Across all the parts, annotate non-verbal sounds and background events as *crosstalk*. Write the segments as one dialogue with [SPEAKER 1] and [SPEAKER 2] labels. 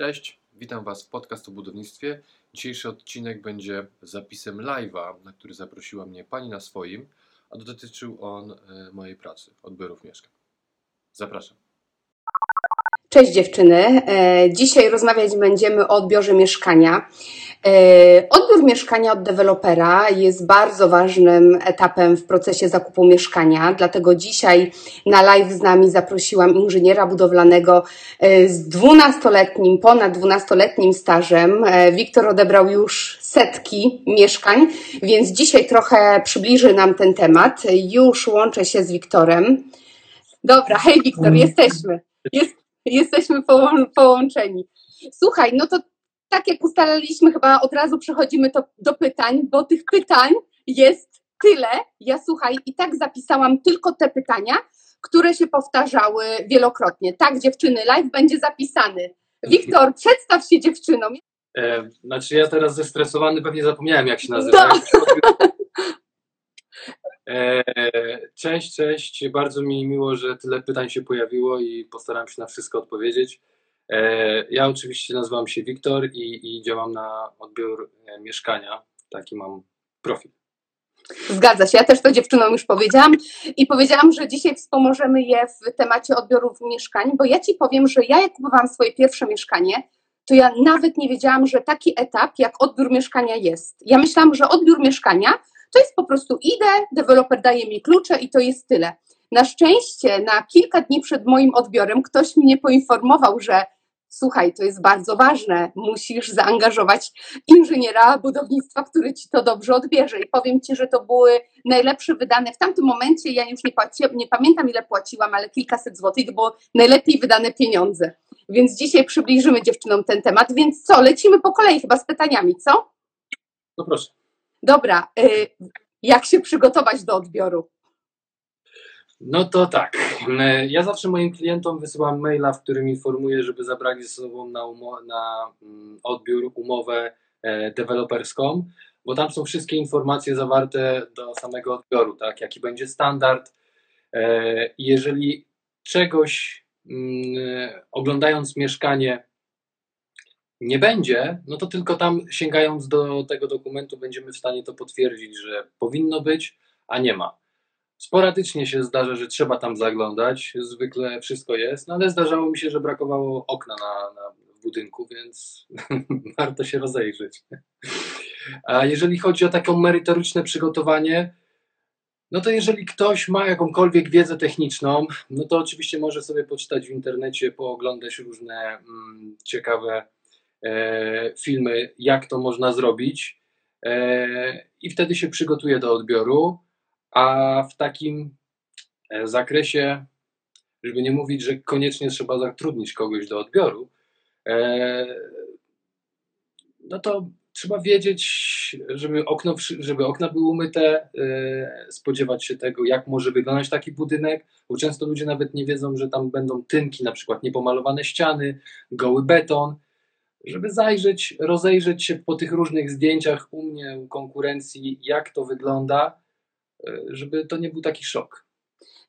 [SPEAKER 1] Cześć, witam Was w podcast o budownictwie. Dzisiejszy odcinek będzie zapisem live'a, na który zaprosiła mnie Pani na swoim, a dotyczył on e, mojej pracy, odbiorów mieszkań. Zapraszam.
[SPEAKER 2] Cześć dziewczyny. E, Dzisiaj rozmawiać będziemy o odbiorze mieszkania. E, Odbiór mieszkania od dewelopera jest bardzo ważnym etapem w procesie zakupu mieszkania, dlatego dzisiaj na live z nami zaprosiłam inżyniera budowlanego e, z dwunastoletnim, ponad dwunastoletnim stażem. E, Wiktor odebrał już setki mieszkań, więc dzisiaj trochę przybliży nam ten temat. Już łączę się z Wiktorem. Dobra, hej Wiktor, jesteśmy. Jest, jesteśmy połą- połączeni. Słuchaj, no to tak jak ustaliliśmy, chyba od razu przechodzimy to, do pytań, bo tych pytań jest tyle. Ja słuchaj, i tak zapisałam tylko te pytania, które się powtarzały wielokrotnie. Tak, dziewczyny, live będzie zapisany. Wiktor, *laughs* przedstaw się dziewczynom.
[SPEAKER 3] E, znaczy ja teraz zestresowany pewnie zapomniałem jak się nazywa. *laughs* E, cześć, cześć. Bardzo mi miło, że tyle pytań się pojawiło i postaram się na wszystko odpowiedzieć. E, ja oczywiście nazywam się Wiktor i, i działam na odbiór e, mieszkania. Taki mam profil.
[SPEAKER 2] Zgadza się, ja też to dziewczynom już powiedziałam i powiedziałam, że dzisiaj wspomożemy je w temacie odbiorów mieszkań, bo ja Ci powiem, że ja jak kupowałam swoje pierwsze mieszkanie, to ja nawet nie wiedziałam, że taki etap jak odbiór mieszkania jest. Ja myślałam, że odbiór mieszkania to jest po prostu idę, deweloper daje mi klucze i to jest tyle. Na szczęście na kilka dni przed moim odbiorem ktoś mnie poinformował, że słuchaj, to jest bardzo ważne, musisz zaangażować inżyniera budownictwa, który ci to dobrze odbierze. I powiem ci, że to były najlepsze wydane w tamtym momencie. Ja już nie, płaci, nie pamiętam, ile płaciłam, ale kilkaset złotych to było najlepiej wydane pieniądze. Więc dzisiaj przybliżymy dziewczynom ten temat. Więc co, lecimy po kolei chyba z pytaniami, co?
[SPEAKER 3] No proszę.
[SPEAKER 2] Dobra, y, jak się przygotować do odbioru?
[SPEAKER 3] No to tak. E, Ja zawsze moim klientom wysyłam maila, w którym informuję, żeby zabrali ze sobą na, umo- na mm, odbiór umowę e, deweloperską, bo tam są wszystkie informacje zawarte do samego odbioru, tak? Jaki będzie standard. E, I jeżeli czegoś mm, oglądając mieszkanie nie będzie, no to tylko tam sięgając do tego dokumentu będziemy w stanie to potwierdzić, że powinno być, a nie ma. Sporadycznie się zdarza, że trzeba tam zaglądać, zwykle wszystko jest, no ale zdarzało mi się, że brakowało okna na, na, budynku, więc *laughs* warto się rozejrzeć. A jeżeli chodzi o takie merytoryczne przygotowanie, no to jeżeli ktoś ma jakąkolwiek wiedzę techniczną, no to oczywiście może sobie poczytać w internecie, pooglądać różne mm, ciekawe e, filmy, jak to można zrobić. E, i wtedy się przygotuje do odbioru a w takim e, zakresie, żeby nie mówić, że koniecznie trzeba zatrudnić kogoś do odbioru, e, no to trzeba wiedzieć, żeby, okno, żeby okna były umyte, e, spodziewać się tego, jak może wyglądać taki budynek, bo często ludzie nawet nie wiedzą, że tam będą tynki, na przykład niepomalowane ściany, goły beton, żeby zajrzeć, rozejrzeć się po tych różnych zdjęciach u mnie, u konkurencji, jak to wygląda, żeby to nie był taki szok.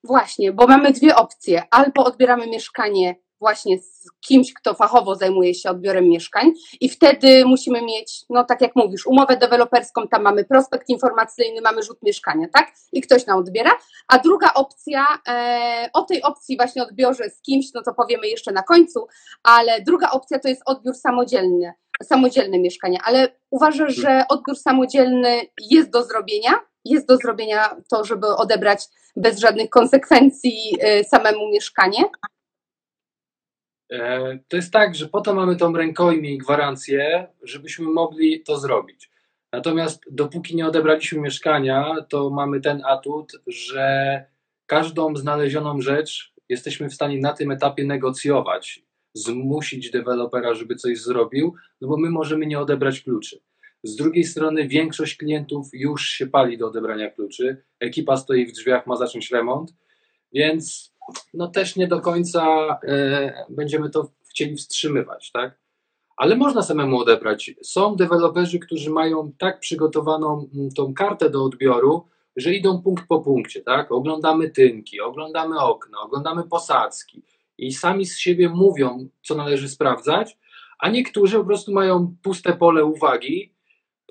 [SPEAKER 2] Właśnie, bo mamy dwie opcje. Albo odbieramy mieszkanie właśnie z kimś, kto fachowo zajmuje się odbiorem mieszkań i wtedy musimy mieć, no tak jak mówisz, umowę deweloperską, tam mamy prospekt informacyjny, mamy rzut mieszkania, tak? I ktoś nam odbiera. A druga opcja, e, o tej opcji właśnie odbiorze z kimś, no to powiemy jeszcze na końcu, ale druga opcja to jest odbiór samodzielny, samodzielne mieszkanie. Ale uważasz, że odbiór samodzielny jest do zrobienia? Jest do zrobienia to, żeby odebrać bez żadnych konsekwencji y, samemu mieszkanie?
[SPEAKER 3] E, To jest tak, że po to mamy tą rękojmię i gwarancję, żebyśmy mogli to zrobić. Natomiast dopóki nie odebraliśmy mieszkania, to mamy ten atut, że każdą znalezioną rzecz jesteśmy w stanie na tym etapie negocjować, zmusić dewelopera, żeby coś zrobił, no bo my możemy nie odebrać kluczy. Z drugiej strony większość klientów już się pali do odebrania kluczy, ekipa stoi w drzwiach, ma zacząć remont, więc no też nie do końca e, będziemy to chcieli wstrzymywać, tak? Ale można samemu odebrać. Są deweloperzy, którzy mają tak przygotowaną mm, tą kartę do odbioru, że idą punkt po punkcie, tak? Oglądamy tynki, oglądamy okna, oglądamy posadzki i sami z siebie mówią, co należy sprawdzać, A niektórzy po prostu mają puste pole uwagi.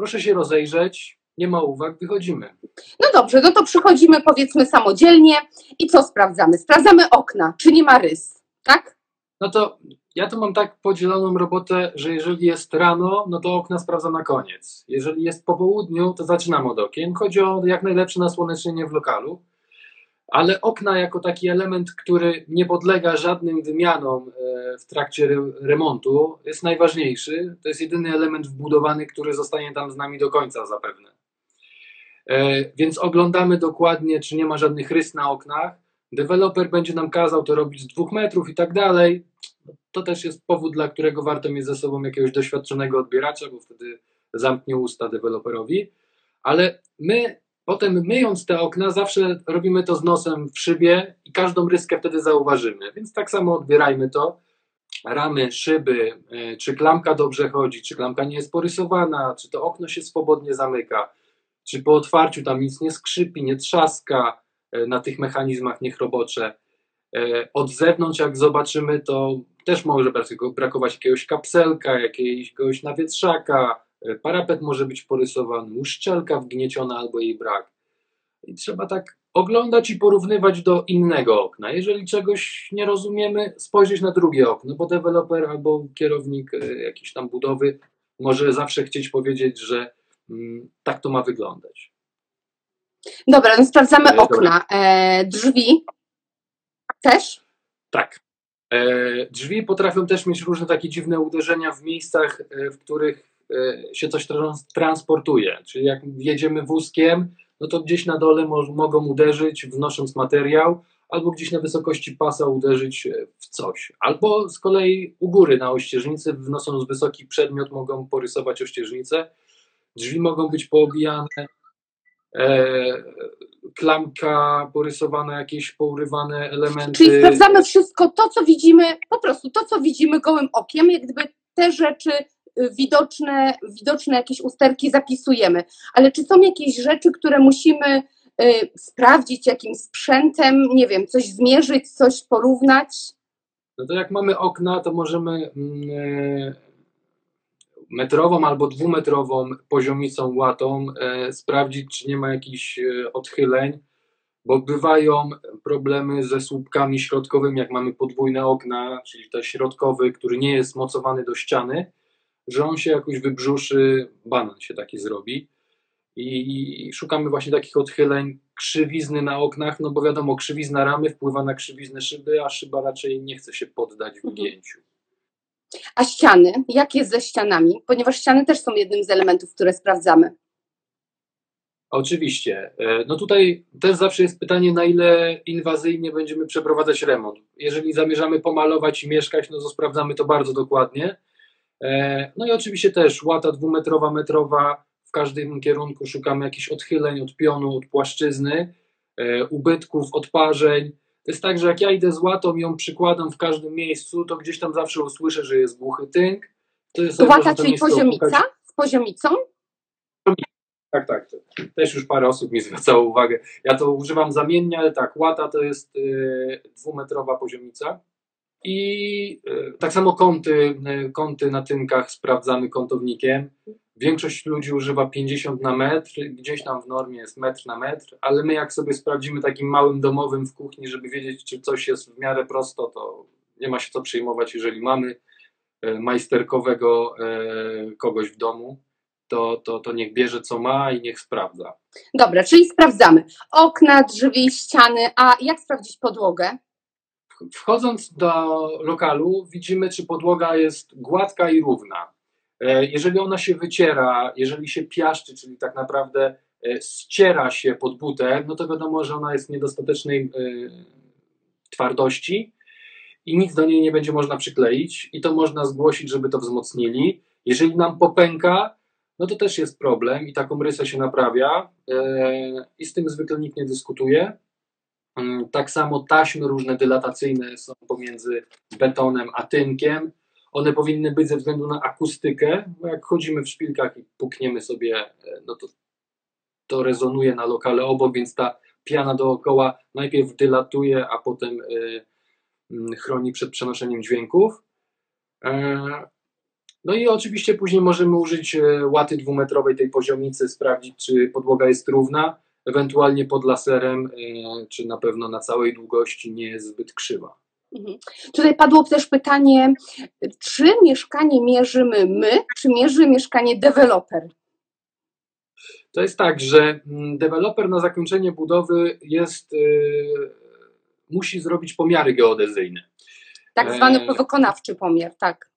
[SPEAKER 3] Proszę się rozejrzeć, nie ma uwag, wychodzimy.
[SPEAKER 2] No dobrze, no to przychodzimy powiedzmy samodzielnie i co sprawdzamy? Sprawdzamy okna, czy nie ma rys, tak?
[SPEAKER 3] No to ja tu mam tak podzieloną robotę, że jeżeli jest rano, no to okna sprawdzam na koniec. Jeżeli jest po południu, to zaczynam od okien. Chodzi o jak najlepsze nasłonecznienie w lokalu. Ale okna jako taki element, który nie podlega żadnym wymianom e, w trakcie re- remontu, jest najważniejszy. To jest jedyny element wbudowany, który zostanie tam z nami do końca zapewne. E, Więc oglądamy dokładnie, czy nie ma żadnych rys na oknach. Deweloper będzie nam kazał to robić z dwóch metrów i tak dalej. To też jest powód, dla którego warto mieć ze sobą jakiegoś doświadczonego odbieracza, bo wtedy zamknie usta deweloperowi. Ale my potem myjąc te okna, zawsze robimy to z nosem w szybie i każdą ryskę wtedy zauważymy. Więc tak samo odbierajmy to. Ramy, szyby, e, czy klamka dobrze chodzi, czy klamka nie jest porysowana, czy to okno się swobodnie zamyka, czy po otwarciu tam nic nie skrzypi, nie trzaska e, na tych mechanizmach niech robocze. E, Od zewnątrz, jak zobaczymy, to też może brak- brakować jakiegoś kapselka, jakiegoś nawietrzaka, parapet może być porysowany, uszczelka wgnieciona albo jej brak. I trzeba tak oglądać i porównywać do innego okna. Jeżeli czegoś nie rozumiemy, spojrzeć na drugie okno, bo deweloper albo kierownik e, jakiejś tam budowy może zawsze chcieć powiedzieć, że mm, tak to ma wyglądać.
[SPEAKER 2] Dobra, no sprawdzamy
[SPEAKER 3] E, dobra.
[SPEAKER 2] okna. E, drzwi też?
[SPEAKER 3] Tak. E, drzwi potrafią też mieć różne takie dziwne uderzenia w miejscach, e, w których e, się coś trans- transportuje. Czyli jak jedziemy wózkiem, no to gdzieś na dole mo- mogą uderzyć, wnosząc materiał, albo gdzieś na wysokości pasa uderzyć e, w coś. Albo z kolei u góry na ościeżnicy, wnosząc wysoki przedmiot, mogą porysować ościeżnicę. Drzwi mogą być poobijane. E, klamka porysowana, jakieś pourywane elementy.
[SPEAKER 2] Czyli sprawdzamy wszystko to, co widzimy, po prostu to, co widzimy gołym okiem, jak gdyby te rzeczy y, widoczne, widoczne jakieś usterki zapisujemy. Ale czy są jakieś rzeczy, które musimy y, sprawdzić jakimś sprzętem, nie wiem, coś zmierzyć, coś porównać?
[SPEAKER 3] No to jak mamy okna, to możemy mm, e, metrową albo dwumetrową poziomicą łatą e, sprawdzić, czy nie ma jakichś e, odchyleń, bo bywają problemy ze słupkami środkowymi, jak mamy podwójne okna, czyli ten środkowy, który nie jest mocowany do ściany, że on się jakoś wybrzuszy, banan się taki zrobi. I szukamy właśnie takich odchyleń, krzywizny na oknach, no bo wiadomo, krzywizna ramy wpływa na krzywiznę szyby, a szyba raczej nie chce się poddać wygięciu.
[SPEAKER 2] A ściany? Jak jest ze ścianami? Ponieważ ściany też są jednym z elementów, które sprawdzamy.
[SPEAKER 3] Oczywiście. E, No tutaj też zawsze jest pytanie, na ile inwazyjnie będziemy przeprowadzać remont. Jeżeli zamierzamy pomalować i mieszkać, no to sprawdzamy to bardzo dokładnie. E, No i oczywiście też łata dwumetrowa, metrowa, w każdym kierunku szukamy jakichś odchyleń od pionu, od płaszczyzny, e, ubytków, odparzeń. To jest tak, że jak ja idę z łatą i ją przykładam w każdym miejscu, to gdzieś tam zawsze usłyszę, że jest głuchy tynk. To jest
[SPEAKER 2] Łata,
[SPEAKER 3] można to
[SPEAKER 2] czyli poziomica?
[SPEAKER 3] opukać.
[SPEAKER 2] Z poziomicą?
[SPEAKER 3] Tak, tak. Też już parę osób mi zwracało uwagę. Ja to używam zamiennie, ale tak, łata to jest y, dwumetrowa poziomica. I y, tak samo kąty, y, kąty na tynkach sprawdzamy kątownikiem. Większość ludzi używa 50 na metr, gdzieś tam w normie jest metr na metr, ale my jak sobie sprawdzimy takim małym domowym w kuchni, żeby wiedzieć, czy coś jest w miarę prosto, to nie ma się co przejmować, jeżeli mamy y, majsterkowego kogoś w domu, to, to, to niech bierze co ma i niech sprawdza.
[SPEAKER 2] Dobra, czyli sprawdzamy okna, drzwi, ściany, a jak sprawdzić podłogę?
[SPEAKER 3] Wchodząc do lokalu, widzimy, czy podłoga jest gładka i równa. E, Jeżeli ona się wyciera, jeżeli się piaszczy, czyli tak naprawdę e, ściera się pod butem, no to wiadomo, że ona jest niedostatecznej e, twardości i nic do niej nie będzie można przykleić i to można zgłosić, żeby to wzmocnili. Jeżeli nam popęka, no to też jest problem i taką rysę się naprawia i z tym zwykle nikt nie dyskutuje. Mm, Tak samo taśmy różne dylatacyjne są pomiędzy betonem a tynkiem. One powinny być ze względu na akustykę, bo jak chodzimy w szpilkach i pukniemy sobie, e, no to to rezonuje na lokale obok, więc ta piana dookoła najpierw dylatuje, a potem e, mm, chroni przed przenoszeniem dźwięków. E, No i oczywiście później możemy użyć łaty dwumetrowej tej poziomicy, sprawdzić, czy podłoga jest równa, ewentualnie pod laserem, e, czy na pewno na całej długości nie jest zbyt krzywa.
[SPEAKER 2] Mhm. Tutaj padło też pytanie, czy mieszkanie mierzymy my, czy mierzy mieszkanie deweloper?
[SPEAKER 3] To jest tak, że mm, deweloper na zakończenie budowy jest, yy, musi zrobić pomiary geodezyjne.
[SPEAKER 2] Tak zwany
[SPEAKER 3] E,
[SPEAKER 2] wykonawczy pomiar, tak.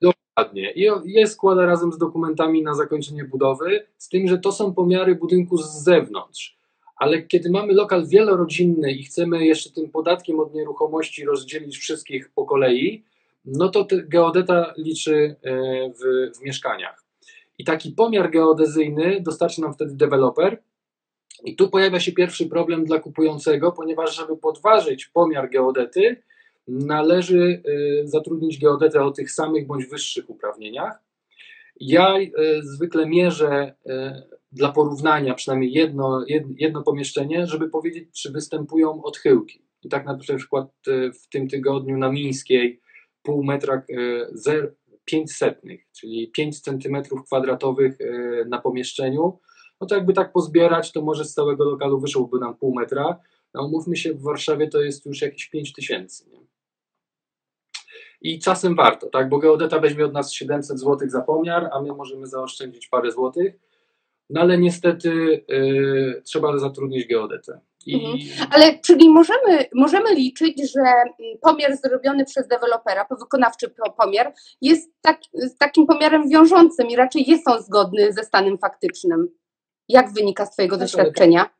[SPEAKER 3] Dokładnie. I je składa razem z dokumentami na zakończenie budowy, z tym, że to są pomiary budynku z zewnątrz. Ale kiedy mamy lokal wielorodzinny i chcemy jeszcze tym podatkiem od nieruchomości rozdzielić wszystkich po kolei, no to geodeta liczy e, w, w mieszkaniach. I taki pomiar geodezyjny dostarczy nam wtedy deweloper. I tu pojawia się pierwszy problem dla kupującego, ponieważ żeby podważyć pomiar geodety, należy y, zatrudnić geodetę o tych samych bądź wyższych uprawnieniach. Ja y, zwykle mierzę y, dla porównania przynajmniej jedno, jed- jedno pomieszczenie, żeby powiedzieć, czy występują odchyłki. I tak na przykład w tym tygodniu na Mińskiej pół metra, y, zer- 5 setnych, czyli 5 centymetrów kwadratowych na pomieszczeniu, no to jakby tak pozbierać, to może z całego lokalu wyszłoby nam pół metra, a umówmy się, w Warszawie to jest już jakieś 5 tysięcy. nie? I czasem warto, tak? Bo geodeta weźmie od nas 700 zł za pomiar, a my możemy zaoszczędzić parę złotych. No ale niestety y, trzeba zatrudnić geodetę. I
[SPEAKER 2] Mhm. Ale czyli możemy, możemy liczyć, że mm, pomiar zrobiony przez dewelopera, wykonawczy po- pomiar, jest tak, takim pomiarem wiążącym i raczej jest on zgodny ze stanem faktycznym. Jak wynika z Twojego
[SPEAKER 3] Tak,
[SPEAKER 2] doświadczenia?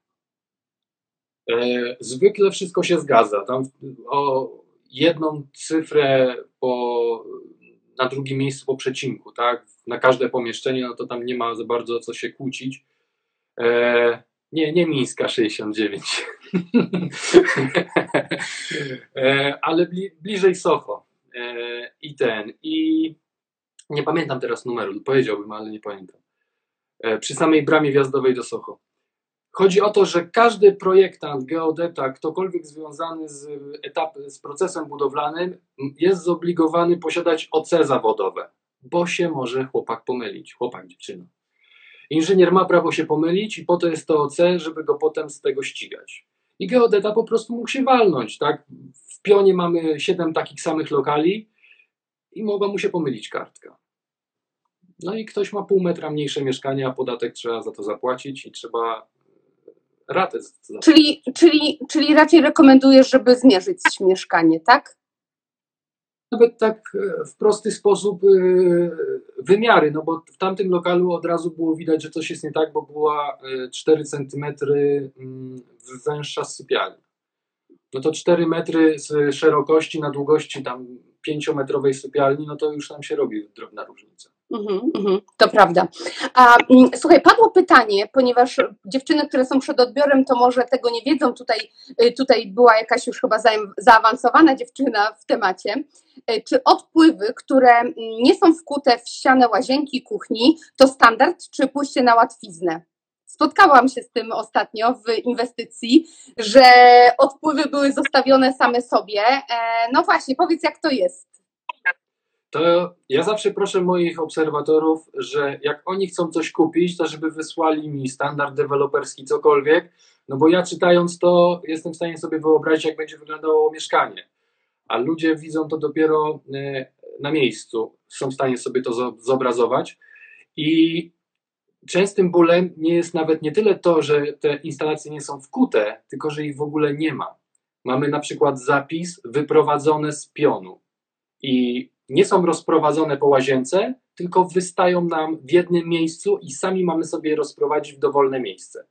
[SPEAKER 3] E, Zwykle wszystko się zgadza. Tam o jedną cyfrę po, na drugim miejscu po przecinku, tak? Na każde pomieszczenie, no to tam nie ma za bardzo co się kłócić. E, nie, nie Mińska 69. *laughs* e, ale bli, bliżej Socho. E, I ten. I nie pamiętam teraz numeru, powiedziałbym, ale nie pamiętam. E, przy samej bramie wjazdowej do Socho. Chodzi o to, że każdy projektant, geodeta, ktokolwiek związany z, etap, z procesem budowlanym jest zobligowany posiadać OC zawodowe, bo się może chłopak pomylić, chłopak, dziewczyna. Inżynier ma prawo się pomylić i po to jest to OC, żeby go potem z tego ścigać. I geodeta po prostu mógł się walnąć, tak? W pionie mamy siedem takich samych lokali i mogła mu się pomylić kartka. No i ktoś ma pół metra mniejsze mieszkanie, a podatek trzeba za to zapłacić i trzeba ratę z-
[SPEAKER 2] Czyli, czyli, czyli raczej rekomendujesz, żeby zmierzyć mieszkanie, tak?
[SPEAKER 3] Nawet tak e, w prosty sposób e, wymiary, no bo w tamtym lokalu od razu było widać, że coś jest nie tak, bo była e, 4 cm węższa sypialnia. No to 4 metry z szerokości na długości tam 5-metrowej sypialni, no to już tam się robi drobna różnica.
[SPEAKER 2] Mhm, mhm, to prawda. A mm, słuchaj, padło pytanie, ponieważ dziewczyny, które są przed odbiorem, to może tego nie wiedzą. Tutaj, y, tutaj była jakaś już chyba zaawansowana dziewczyna w temacie. Y, Czy odpływy, które mm, nie są wkute w ścianę łazienki, kuchni, to standard, czy pójście na łatwiznę? Spotkałam się z tym ostatnio w inwestycji, że odpływy były zostawione same sobie. E, No właśnie, powiedz jak to jest.
[SPEAKER 3] To ja zawsze proszę moich obserwatorów, że jak oni chcą coś kupić, to żeby wysłali mi standard deweloperski, cokolwiek, no bo ja czytając to jestem w stanie sobie wyobrazić, jak będzie wyglądało mieszkanie. A ludzie widzą to dopiero e, na miejscu, są w stanie sobie to zo- zobrazować. I częstym bólem nie jest nawet nie tyle to, że te instalacje nie są wkute, tylko że ich w ogóle nie ma. Mamy na przykład zapis wyprowadzone z pionu i nie są rozprowadzone po łazience, tylko wystają nam w jednym miejscu i sami mamy sobie rozprowadzić w dowolne miejsce.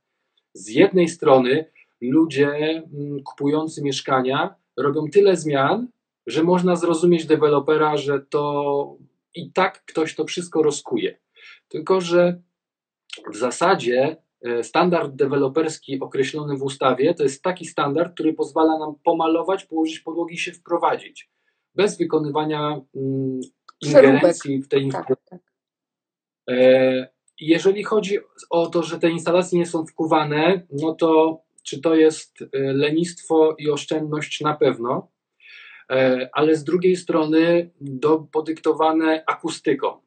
[SPEAKER 3] Z jednej strony ludzie mm, kupujący mieszkania robią tyle zmian, że można zrozumieć dewelopera, że to i tak ktoś to wszystko rozkuje. Tylko, że w zasadzie e, standard deweloperski określony w ustawie to jest taki standard, który pozwala nam pomalować, położyć podłogi i się wprowadzić. Bez wykonywania mm, ingerencji w tej
[SPEAKER 2] Tak, tak.
[SPEAKER 3] E, Jeżeli chodzi o to, że te instalacje nie są wkuwane, no to czy to jest e, lenistwo i oszczędność na pewno, ale z drugiej strony do, podyktowane akustyką.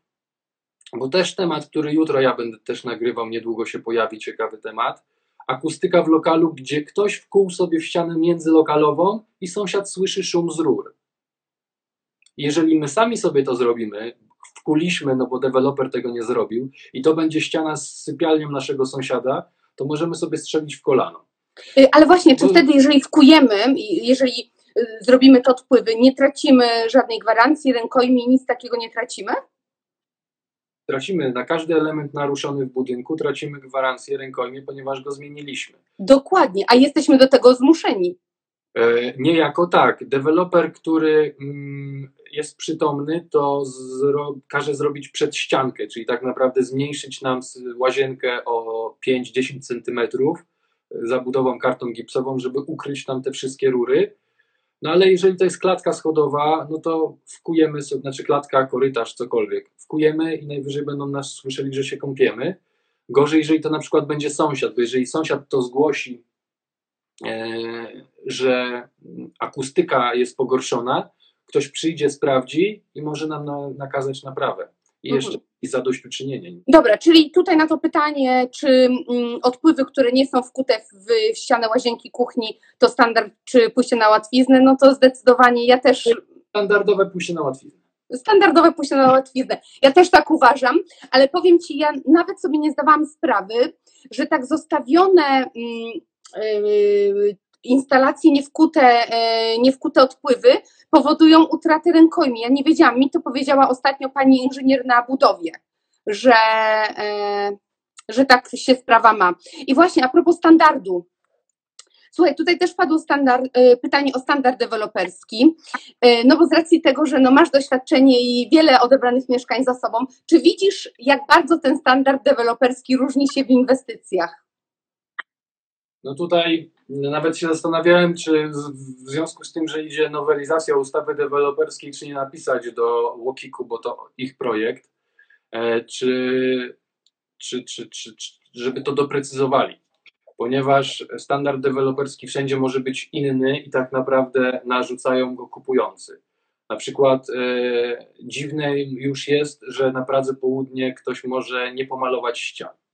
[SPEAKER 3] Bo też temat, który jutro ja będę też nagrywał, niedługo się pojawi ciekawy temat. Akustyka w lokalu, gdzie ktoś wkuł sobie w ścianę międzylokalową i sąsiad słyszy szum z rur. Jeżeli my sami sobie to zrobimy, wkuliśmy, no bo deweloper tego nie zrobił, i to będzie ściana z sypialnią naszego sąsiada, to możemy sobie strzelić w kolano.
[SPEAKER 2] Y, Ale właśnie, czy wtedy, jeżeli wkujemy, i jeżeli y, zrobimy te odpływy, nie tracimy żadnej gwarancji, rękojmi, nic takiego nie tracimy?
[SPEAKER 3] Tracimy na każdy element naruszony w budynku, tracimy gwarancję rękojmie, ponieważ go zmieniliśmy.
[SPEAKER 2] Dokładnie, a jesteśmy do tego zmuszeni.
[SPEAKER 3] E, Niejako tak. Deweloper, który mm, jest przytomny, to zro, każe zrobić przedściankę, czyli tak naprawdę zmniejszyć nam łazienkę o 5-10 centymetrów zabudową kartą gipsową, żeby ukryć tam te wszystkie rury. No ale jeżeli to jest klatka schodowa, no to wkujemy sobie, znaczy klatka, korytarz, cokolwiek. Wkujemy i najwyżej będą nas słyszeli, że się kąpiemy. Gorzej, jeżeli to na przykład będzie sąsiad, bo jeżeli sąsiad to zgłosi, e, że akustyka jest pogorszona, ktoś przyjdzie, sprawdzi i może nam na, nakazać naprawę. I
[SPEAKER 2] Mhm.
[SPEAKER 3] jeszcze i zadośćuczynienie.
[SPEAKER 2] Dobra, czyli tutaj na to pytanie, czy mm, odpływy, które nie są wkute w ścianę łazienki, kuchni, to standard, czy pójście na łatwiznę, no to zdecydowanie ja też
[SPEAKER 3] Standardowe pójście na łatwiznę.
[SPEAKER 2] standardowe pójście na łatwiznę. Ja też tak uważam, ale powiem Ci, ja nawet sobie nie zdawałam sprawy, że tak zostawione mm, yy, instalacje niewkute, yy, niewkute odpływy powodują utratę rękojmi. Ja nie wiedziałam, mi to powiedziała ostatnio pani inżynier na budowie, że, yy, że tak się sprawa ma. I właśnie a propos standardu. Słuchaj, tutaj też padło standard, yy, pytanie o standard deweloperski. E, No bo z racji tego, że no masz doświadczenie i wiele odebranych mieszkań za sobą, czy widzisz, jak bardzo ten standard deweloperski różni się w inwestycjach?
[SPEAKER 3] No tutaj nawet się zastanawiałem, czy w związku z tym, że idzie nowelizacja ustawy deweloperskiej, czy nie napisać do Łokiku, bo to ich projekt, e, czy, czy, czy, czy, czy żeby to doprecyzowali. Ponieważ standard deweloperski wszędzie może być inny i tak naprawdę narzucają go kupujący. Na przykład e, dziwne już jest, że na Pradze Południe ktoś może nie pomalować ścian.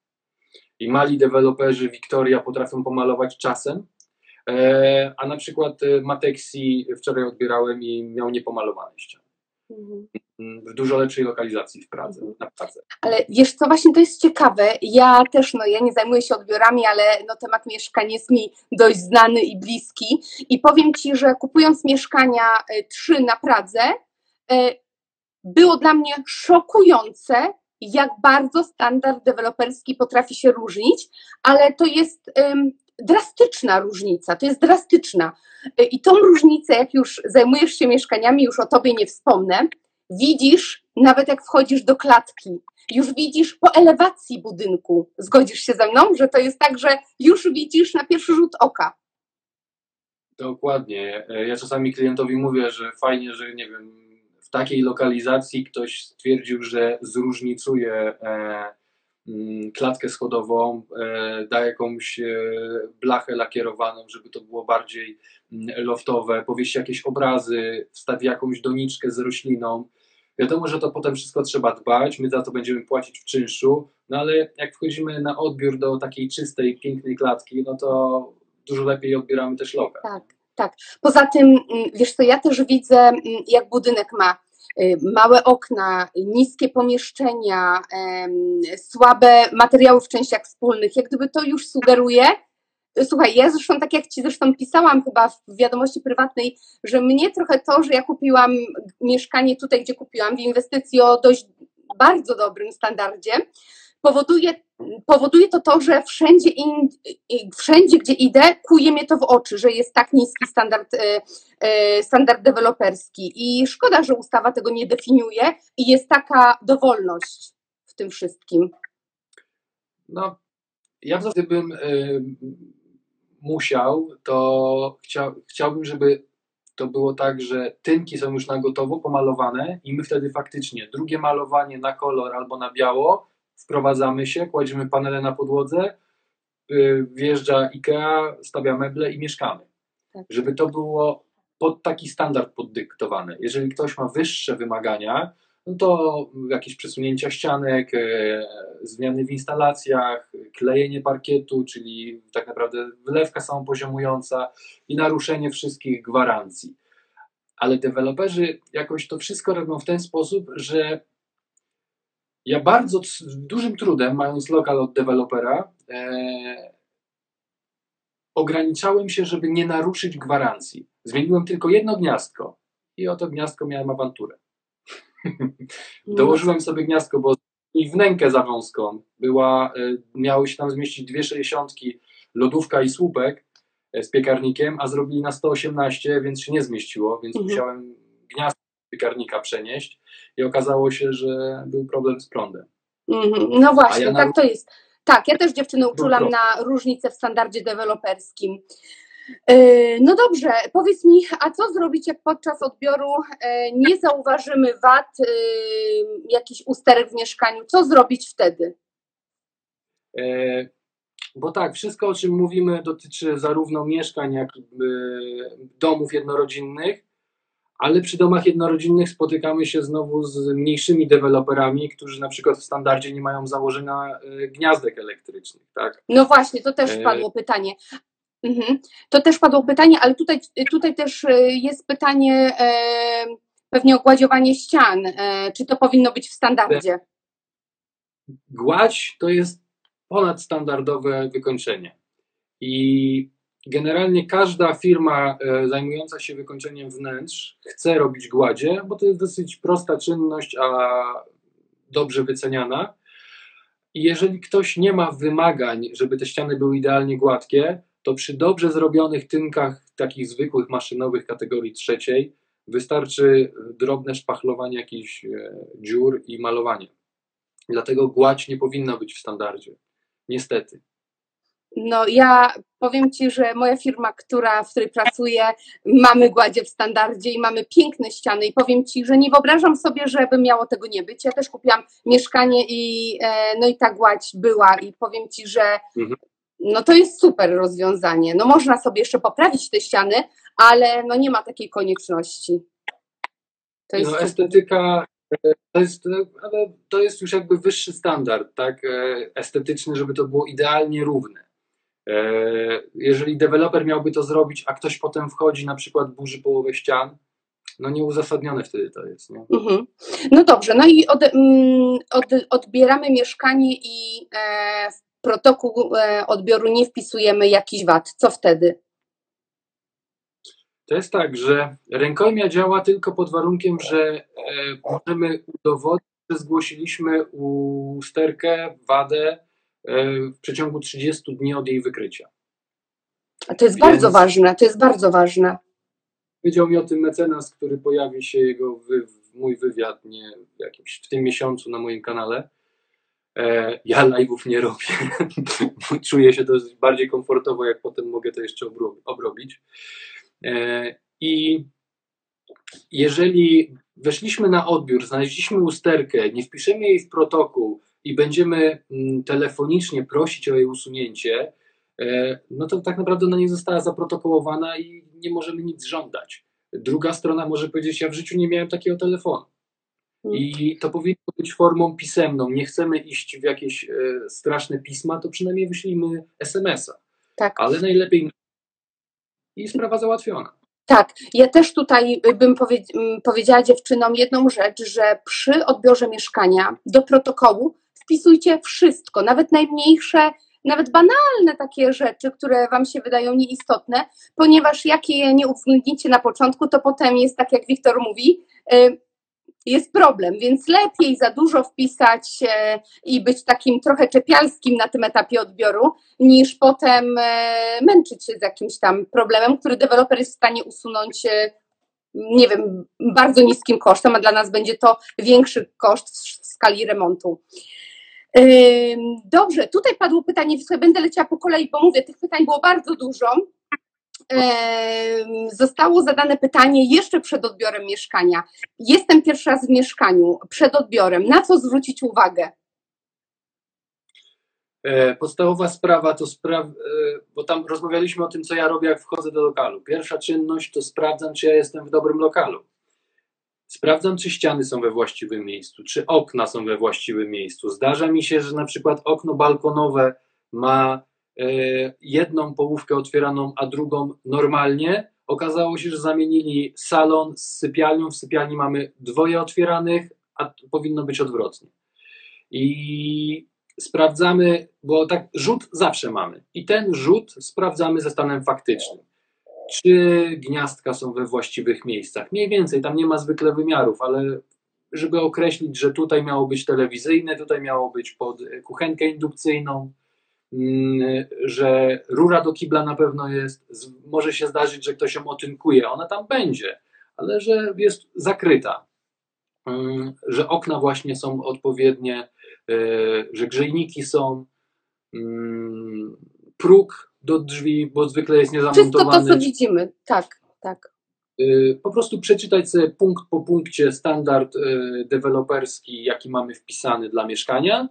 [SPEAKER 3] I mali deweloperzy Victoria potrafią pomalować czasem, e, a na przykład e, Matexi wczoraj odbierałem i miał niepomalowane ściany. Mm, W dużo lepszej lokalizacji w Pradze, na Pradze.
[SPEAKER 2] Ale wiesz co, właśnie to jest ciekawe. Ja też, no ja nie zajmuję się odbiorami, ale no temat mieszkań jest mi dość znany i bliski. I powiem Ci, że kupując mieszkania e, trzy na Pradze, było dla mnie szokujące, jak bardzo standard deweloperski potrafi się różnić, ale to jest drastyczna różnica, to jest drastyczna. I tą różnicę, jak już zajmujesz się mieszkaniami, już o Tobie nie wspomnę, widzisz nawet jak wchodzisz do klatki, już widzisz po elewacji budynku. Zgodzisz się ze mną, że to jest tak, że już widzisz na pierwszy rzut oka.
[SPEAKER 3] Dokładnie. Ja czasami klientowi mówię, że fajnie, że nie wiem, takiej lokalizacji ktoś stwierdził, że zróżnicuje e, mm, klatkę schodową, e, da jakąś e, blachę lakierowaną, żeby to było bardziej mm, loftowe, powiesi jakieś obrazy, wstawi jakąś doniczkę z rośliną. Wiadomo, że to potem wszystko trzeba dbać, my za to będziemy płacić w czynszu, no ale jak wchodzimy na odbiór do takiej czystej, pięknej klatki, no to dużo lepiej odbieramy też lokal.
[SPEAKER 2] Tak, tak. Poza tym, mm, wiesz co, ja też widzę, jak budynek ma małe okna, niskie pomieszczenia, słabe materiały w częściach wspólnych. Jak gdyby to już sugeruje. Słuchaj, ja zresztą, tak jak Ci zresztą pisałam chyba w wiadomości prywatnej, że mnie trochę to, że ja kupiłam mieszkanie tutaj, gdzie kupiłam, w inwestycji o dość bardzo dobrym standardzie, powoduje, powoduje to to, że wszędzie, in, wszędzie, gdzie idę, kuje mnie to w oczy, że jest tak niski standard, e, e, standard deweloperski. I szkoda, że ustawa tego nie definiuje i jest taka dowolność w tym wszystkim.
[SPEAKER 3] No, ja w zasadzie gdybym y, musiał, to chcia, chciałbym, żeby to było tak, że tynki są już na gotowo pomalowane i my wtedy faktycznie drugie malowanie na kolor albo na biało, wprowadzamy się, kładziemy panele na podłodze, y, wjeżdża IKEA, stawia meble i mieszkamy.
[SPEAKER 2] Tak.
[SPEAKER 3] Żeby to było pod taki standard poddyktowany. Jeżeli ktoś ma wyższe wymagania, no to jakieś przesunięcia ścianek, e, zmiany w instalacjach, klejenie parkietu, czyli tak naprawdę wylewka samopoziomująca i naruszenie wszystkich gwarancji. Ale deweloperzy jakoś to wszystko robią w ten sposób, że ja bardzo dużym trudem, mając lokal od dewelopera, e, ograniczałem się, żeby nie naruszyć gwarancji. Zmieniłem tylko jedno gniazdko i oto gniazdko miałem awanturę. *laughs* Dołożyłem sobie gniazdko, bo i wnękę za wąską była, e, miały się tam zmieścić dwie sześćdziesiątki, lodówka i słupek e, z piekarnikiem, a zrobili na 118, więc się nie zmieściło, więc mhm. musiałem gniazdko piekarnika przenieść i okazało się, że był problem z prądem.
[SPEAKER 2] Mhm. No właśnie, ja tak to jest. Tak, ja też dziewczyny uczulam na różnicę w standardzie deweloperskim. E, no dobrze, powiedz mi, a co zrobić, jak podczas odbioru e, nie zauważymy wad, e, jakiś usterek w mieszkaniu? Co zrobić wtedy?
[SPEAKER 3] Bo tak, wszystko o czym mówimy dotyczy zarówno mieszkań, jak i domów jednorodzinnych, ale przy domach jednorodzinnych spotykamy się znowu z mniejszymi deweloperami, którzy na przykład w standardzie nie mają założenia gniazdek elektrycznych. Tak?
[SPEAKER 2] No właśnie, to też padło pytanie. Mhm. To też padło pytanie, ale tutaj, tutaj też e, jest pytanie e, pewnie o gładziowanie ścian. E, czy to powinno być w standardzie?
[SPEAKER 3] Gładź to jest ponadstandardowe wykończenie. I generalnie każda firma zajmująca się wykończeniem wnętrz chce robić gładzie, bo to jest dosyć prosta czynność, a dobrze wyceniana. Jeżeli ktoś nie ma wymagań, żeby te ściany były idealnie gładkie, to przy dobrze zrobionych tynkach, takich zwykłych maszynowych kategorii trzeciej, wystarczy drobne szpachlowanie jakichś e, dziur i malowanie. Dlatego gładź nie powinna być w standardzie. Niestety.
[SPEAKER 2] No ja powiem Ci, że moja firma, która, w której pracuję, mamy gładzie w standardzie i mamy piękne ściany i powiem Ci, że nie wyobrażam sobie, żeby miało tego nie być. Ja też kupiłam mieszkanie i e, no i ta gładź była i powiem Ci, że mhm no to jest super rozwiązanie. No można sobie jeszcze poprawić te ściany, ale no nie ma takiej konieczności.
[SPEAKER 3] To jest no, estetyka to jest, ale to jest już jakby wyższy standard, tak, e, estetyczny, żeby to było idealnie równe. E, jeżeli deweloper miałby to zrobić, a ktoś potem wchodzi, na przykład burzy połowę ścian, no nieuzasadnione wtedy to jest. Nie? Mhm.
[SPEAKER 2] No dobrze, no i od, mm, od, odbieramy mieszkanie i e, protokół e, odbioru nie wpisujemy jakiś wad, co wtedy?
[SPEAKER 3] To jest tak, że rękojmia działa tylko pod warunkiem, że możemy udowodnić, że zgłosiliśmy usterkę, wadę w przeciągu 30 dni od jej wykrycia.
[SPEAKER 2] A to jest Więc bardzo ważne, to jest bardzo ważne.
[SPEAKER 3] Powiedział mi o tym mecenas, który pojawi się jego wy, mój wywiad nie, w, jakimś, w tym miesiącu na moim kanale. E, ja live'ów nie robię. *laughs* Czuję się to bardziej komfortowo, jak potem mogę to jeszcze obrobić. E, I jeżeli weszliśmy na odbiór, znaleźliśmy usterkę, nie wpiszemy jej w protokół i będziemy mm, telefonicznie prosić o jej usunięcie, e, no to tak naprawdę ona nie została zaprotokołowana i nie możemy nic żądać. Druga strona może powiedzieć, ja w życiu nie miałem takiego telefonu. Mm. I to powinno być formą pisemną. Nie chcemy iść w jakieś e, straszne pisma, to przynajmniej wyślijmy SMS-a. Tak. Ale najlepiej i sprawa załatwiona.
[SPEAKER 2] Tak, ja też tutaj bym powiedziała dziewczynom jedną rzecz, że przy odbiorze mieszkania do protokołu wpisujcie wszystko, nawet najmniejsze, nawet banalne takie rzeczy, które Wam się wydają nieistotne, ponieważ jak je nie uwzględnicie na początku, to potem jest tak, jak Wiktor mówi, y, jest problem, więc lepiej za dużo wpisać e, i być takim trochę czepialskim na tym etapie odbioru, niż potem e, męczyć się z jakimś tam problemem, który deweloper jest w stanie usunąć, nie wiem, bardzo niskim kosztem, a dla nas będzie to większy koszt w skali remontu. Dobrze, tutaj padło pytanie, będę leciała po kolei, bo mówię, tych pytań było bardzo dużo zostało zadane pytanie jeszcze przed odbiorem mieszkania. Jestem pierwszy raz w mieszkaniu, przed odbiorem. Na co zwrócić uwagę?
[SPEAKER 3] E, podstawowa sprawa to spraw, e, bo tam rozmawialiśmy o tym, co ja robię, jak wchodzę do lokalu. Pierwsza czynność to sprawdzam, czy ja jestem w dobrym lokalu. Sprawdzam, czy ściany są we właściwym miejscu, czy okna są we właściwym miejscu. Zdarza mi się, że na przykład okno balkonowe ma e, jedną połówkę otwieraną, a drugą normalnie. Okazało się, że zamienili salon z sypialnią. W sypialni mamy dwoje otwieranych, a powinno być odwrotnie. I sprawdzamy, bo tak rzut zawsze mamy. I ten rzut sprawdzamy ze stanem faktycznym. Czy gniazdka są we właściwych miejscach? Mniej więcej, tam nie ma zwykle wymiarów, ale żeby określić, że tutaj miało być telewizyjne, tutaj miało być pod kuchenkę indukcyjną, mm, że rura do kibla na pewno jest. Może się zdarzyć, że ktoś ją otynkuje, ona tam będzie, ale że jest zakryta. Mm, że okna właśnie są odpowiednie, e, że grzejniki są, mm, próg do drzwi, bo zwykle jest niezamontowany.
[SPEAKER 2] Wszystko to, co widzimy, tak, tak.
[SPEAKER 3] E, po prostu przeczytać sobie punkt po punkcie standard e, deweloperski, jaki mamy wpisany dla mieszkania,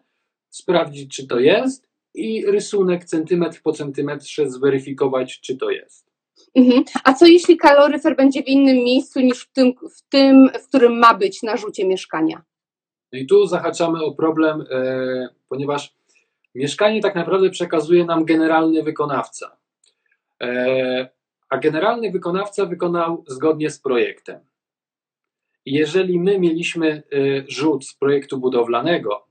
[SPEAKER 3] sprawdzić, czy to jest i rysunek centymetr po centymetrze zweryfikować, czy to jest.
[SPEAKER 2] Mhm. A co jeśli kaloryfer będzie w innym miejscu niż w tym, w tym, w którym ma być na rzucie mieszkania?
[SPEAKER 3] No i tu zahaczamy o problem, e, ponieważ mieszkanie tak naprawdę przekazuje nam generalny wykonawca. E, a generalny wykonawca wykonał zgodnie z projektem. I jeżeli my mieliśmy e, rzut z projektu budowlanego,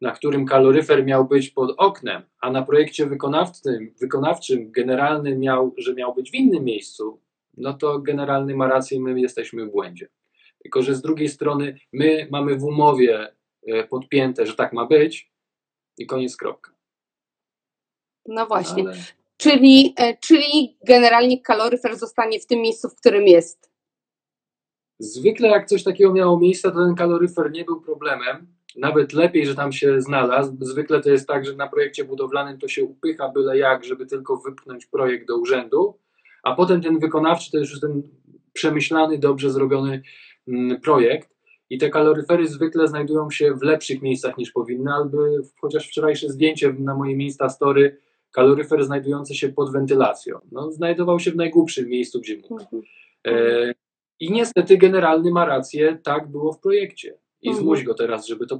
[SPEAKER 3] na którym kaloryfer miał być pod oknem, a na projekcie wykonawczym, wykonawczym generalny miał, że miał być w innym miejscu, no to generalny ma rację, my jesteśmy w błędzie. Tylko, że z drugiej strony my mamy w umowie e, podpięte, że tak ma być i koniec kropka.
[SPEAKER 2] No właśnie. Ale... Czyli, e, czyli generalnie kaloryfer zostanie w tym miejscu, w którym jest.
[SPEAKER 3] Zwykle jak coś takiego miało miejsce, to ten kaloryfer nie był problemem, nawet lepiej, że tam się znalazł. Zwykle to jest tak, że na projekcie budowlanym to się upycha byle jak, żeby tylko wypchnąć projekt do urzędu, a potem ten wykonawczy to już ten przemyślany, dobrze zrobiony mm, projekt. I te kaloryfery zwykle znajdują się w lepszych miejscach niż powinny, albo chociaż wczorajsze zdjęcie na moje Insta Story, kaloryfer znajdujący się pod wentylacją. No, znajdował się w najgłupszym miejscu, gdzie mógł. Mhm. E, I niestety generalny ma rację, tak było w projekcie i mhm. zmuś go teraz, żeby to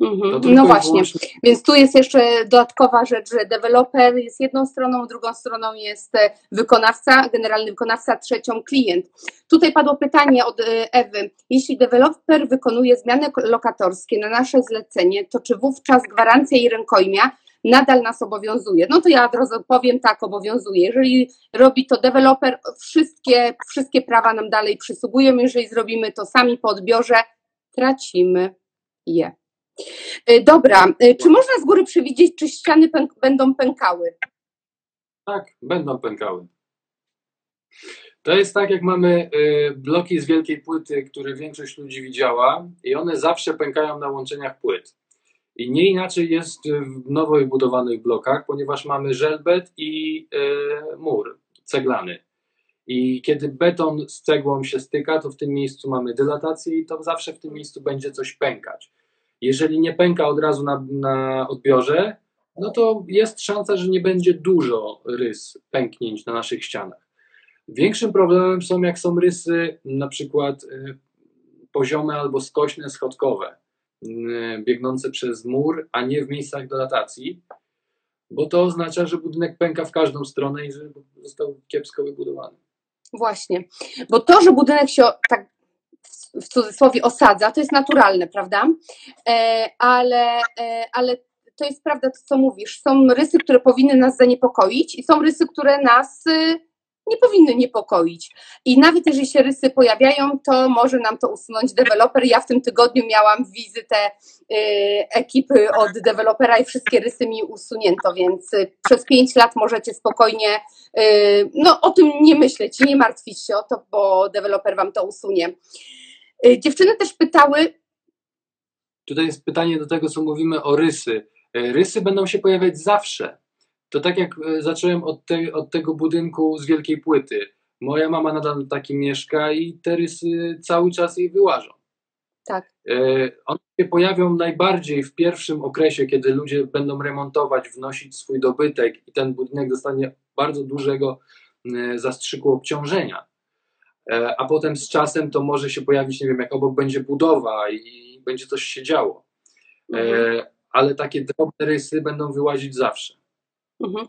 [SPEAKER 2] Mhm. No właśnie, wyłącznie... więc tu jest jeszcze dodatkowa rzecz, że deweloper jest jedną stroną, drugą stroną jest e, wykonawca, generalny wykonawca, trzecią klient. Tutaj padło pytanie od e, Ewy. Jeśli deweloper wykonuje zmiany lokatorskie na nasze zlecenie, to czy wówczas gwarancja i rękojmia nadal nas obowiązuje? No to ja od razu powiem tak, obowiązuje. Jeżeli robi to deweloper, wszystkie, wszystkie prawa nam dalej przysługują. Jeżeli zrobimy to sami po odbiorze, tracimy je. Y, dobra, y, czy można z góry przewidzieć, czy ściany pęk będą pękały?
[SPEAKER 3] Tak, będą pękały. To jest tak, jak mamy y, bloki z wielkiej płyty, które większość ludzi widziała, i one zawsze pękają na łączeniach płyt. I nie inaczej jest w nowo budowanych blokach, ponieważ mamy żelbet i mur ceglany. I kiedy beton z cegłą się styka, to w tym miejscu mamy dylatację i to zawsze w tym miejscu będzie coś pękać. Jeżeli nie pęka od razu na, na odbiorze, no to jest szansa, że nie będzie dużo rys pęknięć na naszych ścianach. Większym problemem są, jak są rysy na przykład y, poziome albo skośne, schodkowe, y, biegnące przez mur, a nie w miejscach dilatacji, bo to oznacza, że budynek pęka w każdą stronę i że został kiepsko wybudowany.
[SPEAKER 2] Właśnie, bo to, że budynek się tak w cudzysłowie osadza, to jest naturalne, prawda? E, ale, e, ale to jest prawda to, co mówisz. Są rysy, które powinny nas zaniepokoić i są rysy, które nas y, nie powinny niepokoić. I nawet jeżeli się rysy pojawiają, to może nam to usunąć deweloper. Ja w tym tygodniu miałam wizytę y, ekipy od dewelopera i wszystkie rysy mi usunięto, więc y, przez pięć lat możecie spokojnie no, o tym nie myśleć, nie martwić się o to, bo deweloper wam to usunie. Y, dziewczyny też pytały.
[SPEAKER 3] Tutaj jest pytanie do tego, co mówimy o rysy. Y, rysy będą się pojawiać zawsze. To tak jak y, zacząłem od, te, od tego budynku z wielkiej płyty. Moja mama nadal taki mieszka i te rysy cały czas jej wyłażą.
[SPEAKER 2] Tak.
[SPEAKER 3] One się pojawią najbardziej w pierwszym okresie, kiedy ludzie będą remontować, wnosić swój dobytek i ten budynek dostanie bardzo dużego zastrzyku obciążenia a potem z czasem to może się pojawić, nie wiem, jak obok będzie budowa i będzie coś się działo. E,
[SPEAKER 2] Mhm.
[SPEAKER 3] ale takie drobne rysy będą wyłazić zawsze.
[SPEAKER 2] Mhm.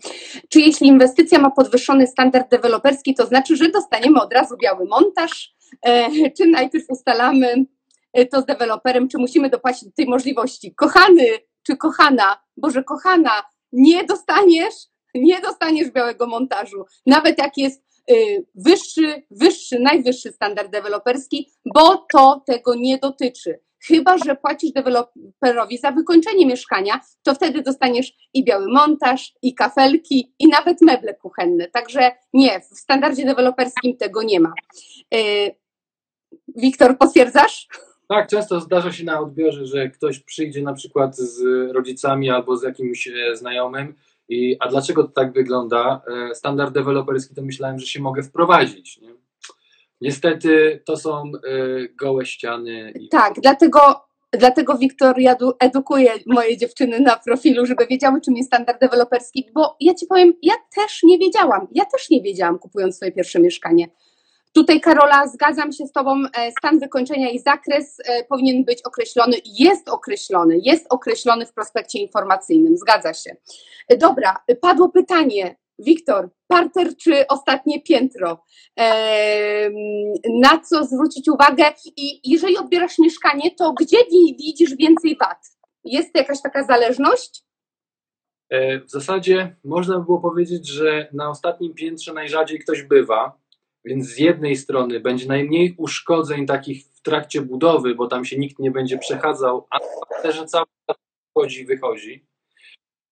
[SPEAKER 2] Czy jeśli inwestycja ma podwyższony standard deweloperski, to znaczy, że dostaniemy od razu biały montaż? E, czy najpierw ustalamy e, to z deweloperem, czy musimy dopłacić do tej możliwości? Kochany czy kochana, Boże, kochana, nie dostaniesz, nie dostaniesz białego montażu. Nawet jak jest wyższy, wyższy, najwyższy standard deweloperski, bo to tego nie dotyczy. Chyba, że płacisz deweloperowi za wykończenie mieszkania, to wtedy dostaniesz i biały montaż, i kafelki, i nawet meble kuchenne. Także nie, w standardzie deweloperskim tego nie ma. Y, Wiktor, potwierdzasz?
[SPEAKER 3] Tak, często zdarza się na odbiorze, że ktoś przyjdzie na przykład z rodzicami albo z jakimś e, znajomym i a dlaczego to tak wygląda? E, Standard deweloperski to myślałem, że się mogę wprowadzić. Nie? Niestety to są e, gołe ściany. I...
[SPEAKER 2] Tak, dlatego, dlatego Wiktor ja du- edukuje moje dziewczyny na profilu, żeby wiedziały, czym jest standard deweloperski, bo ja ci powiem, ja też nie wiedziałam, ja też nie wiedziałam, kupując swoje pierwsze mieszkanie. Tutaj, Karola, zgadzam się z Tobą, e, stan wykończenia i zakres e, powinien być określony, jest określony, jest określony w prospekcie informacyjnym, zgadza się. E, Dobra, padło pytanie, Wiktor, parter czy ostatnie piętro? Na co zwrócić uwagę i jeżeli odbierasz mieszkanie, to gdzie wi- widzisz więcej wad? Jest jakaś taka zależność?
[SPEAKER 3] W zasadzie można by było powiedzieć, że na ostatnim piętrze najrzadziej ktoś bywa, więc z jednej strony będzie najmniej uszkodzeń takich w trakcie budowy, bo tam się nikt nie będzie przechadzał, a też cały czas wchodzi i wychodzi.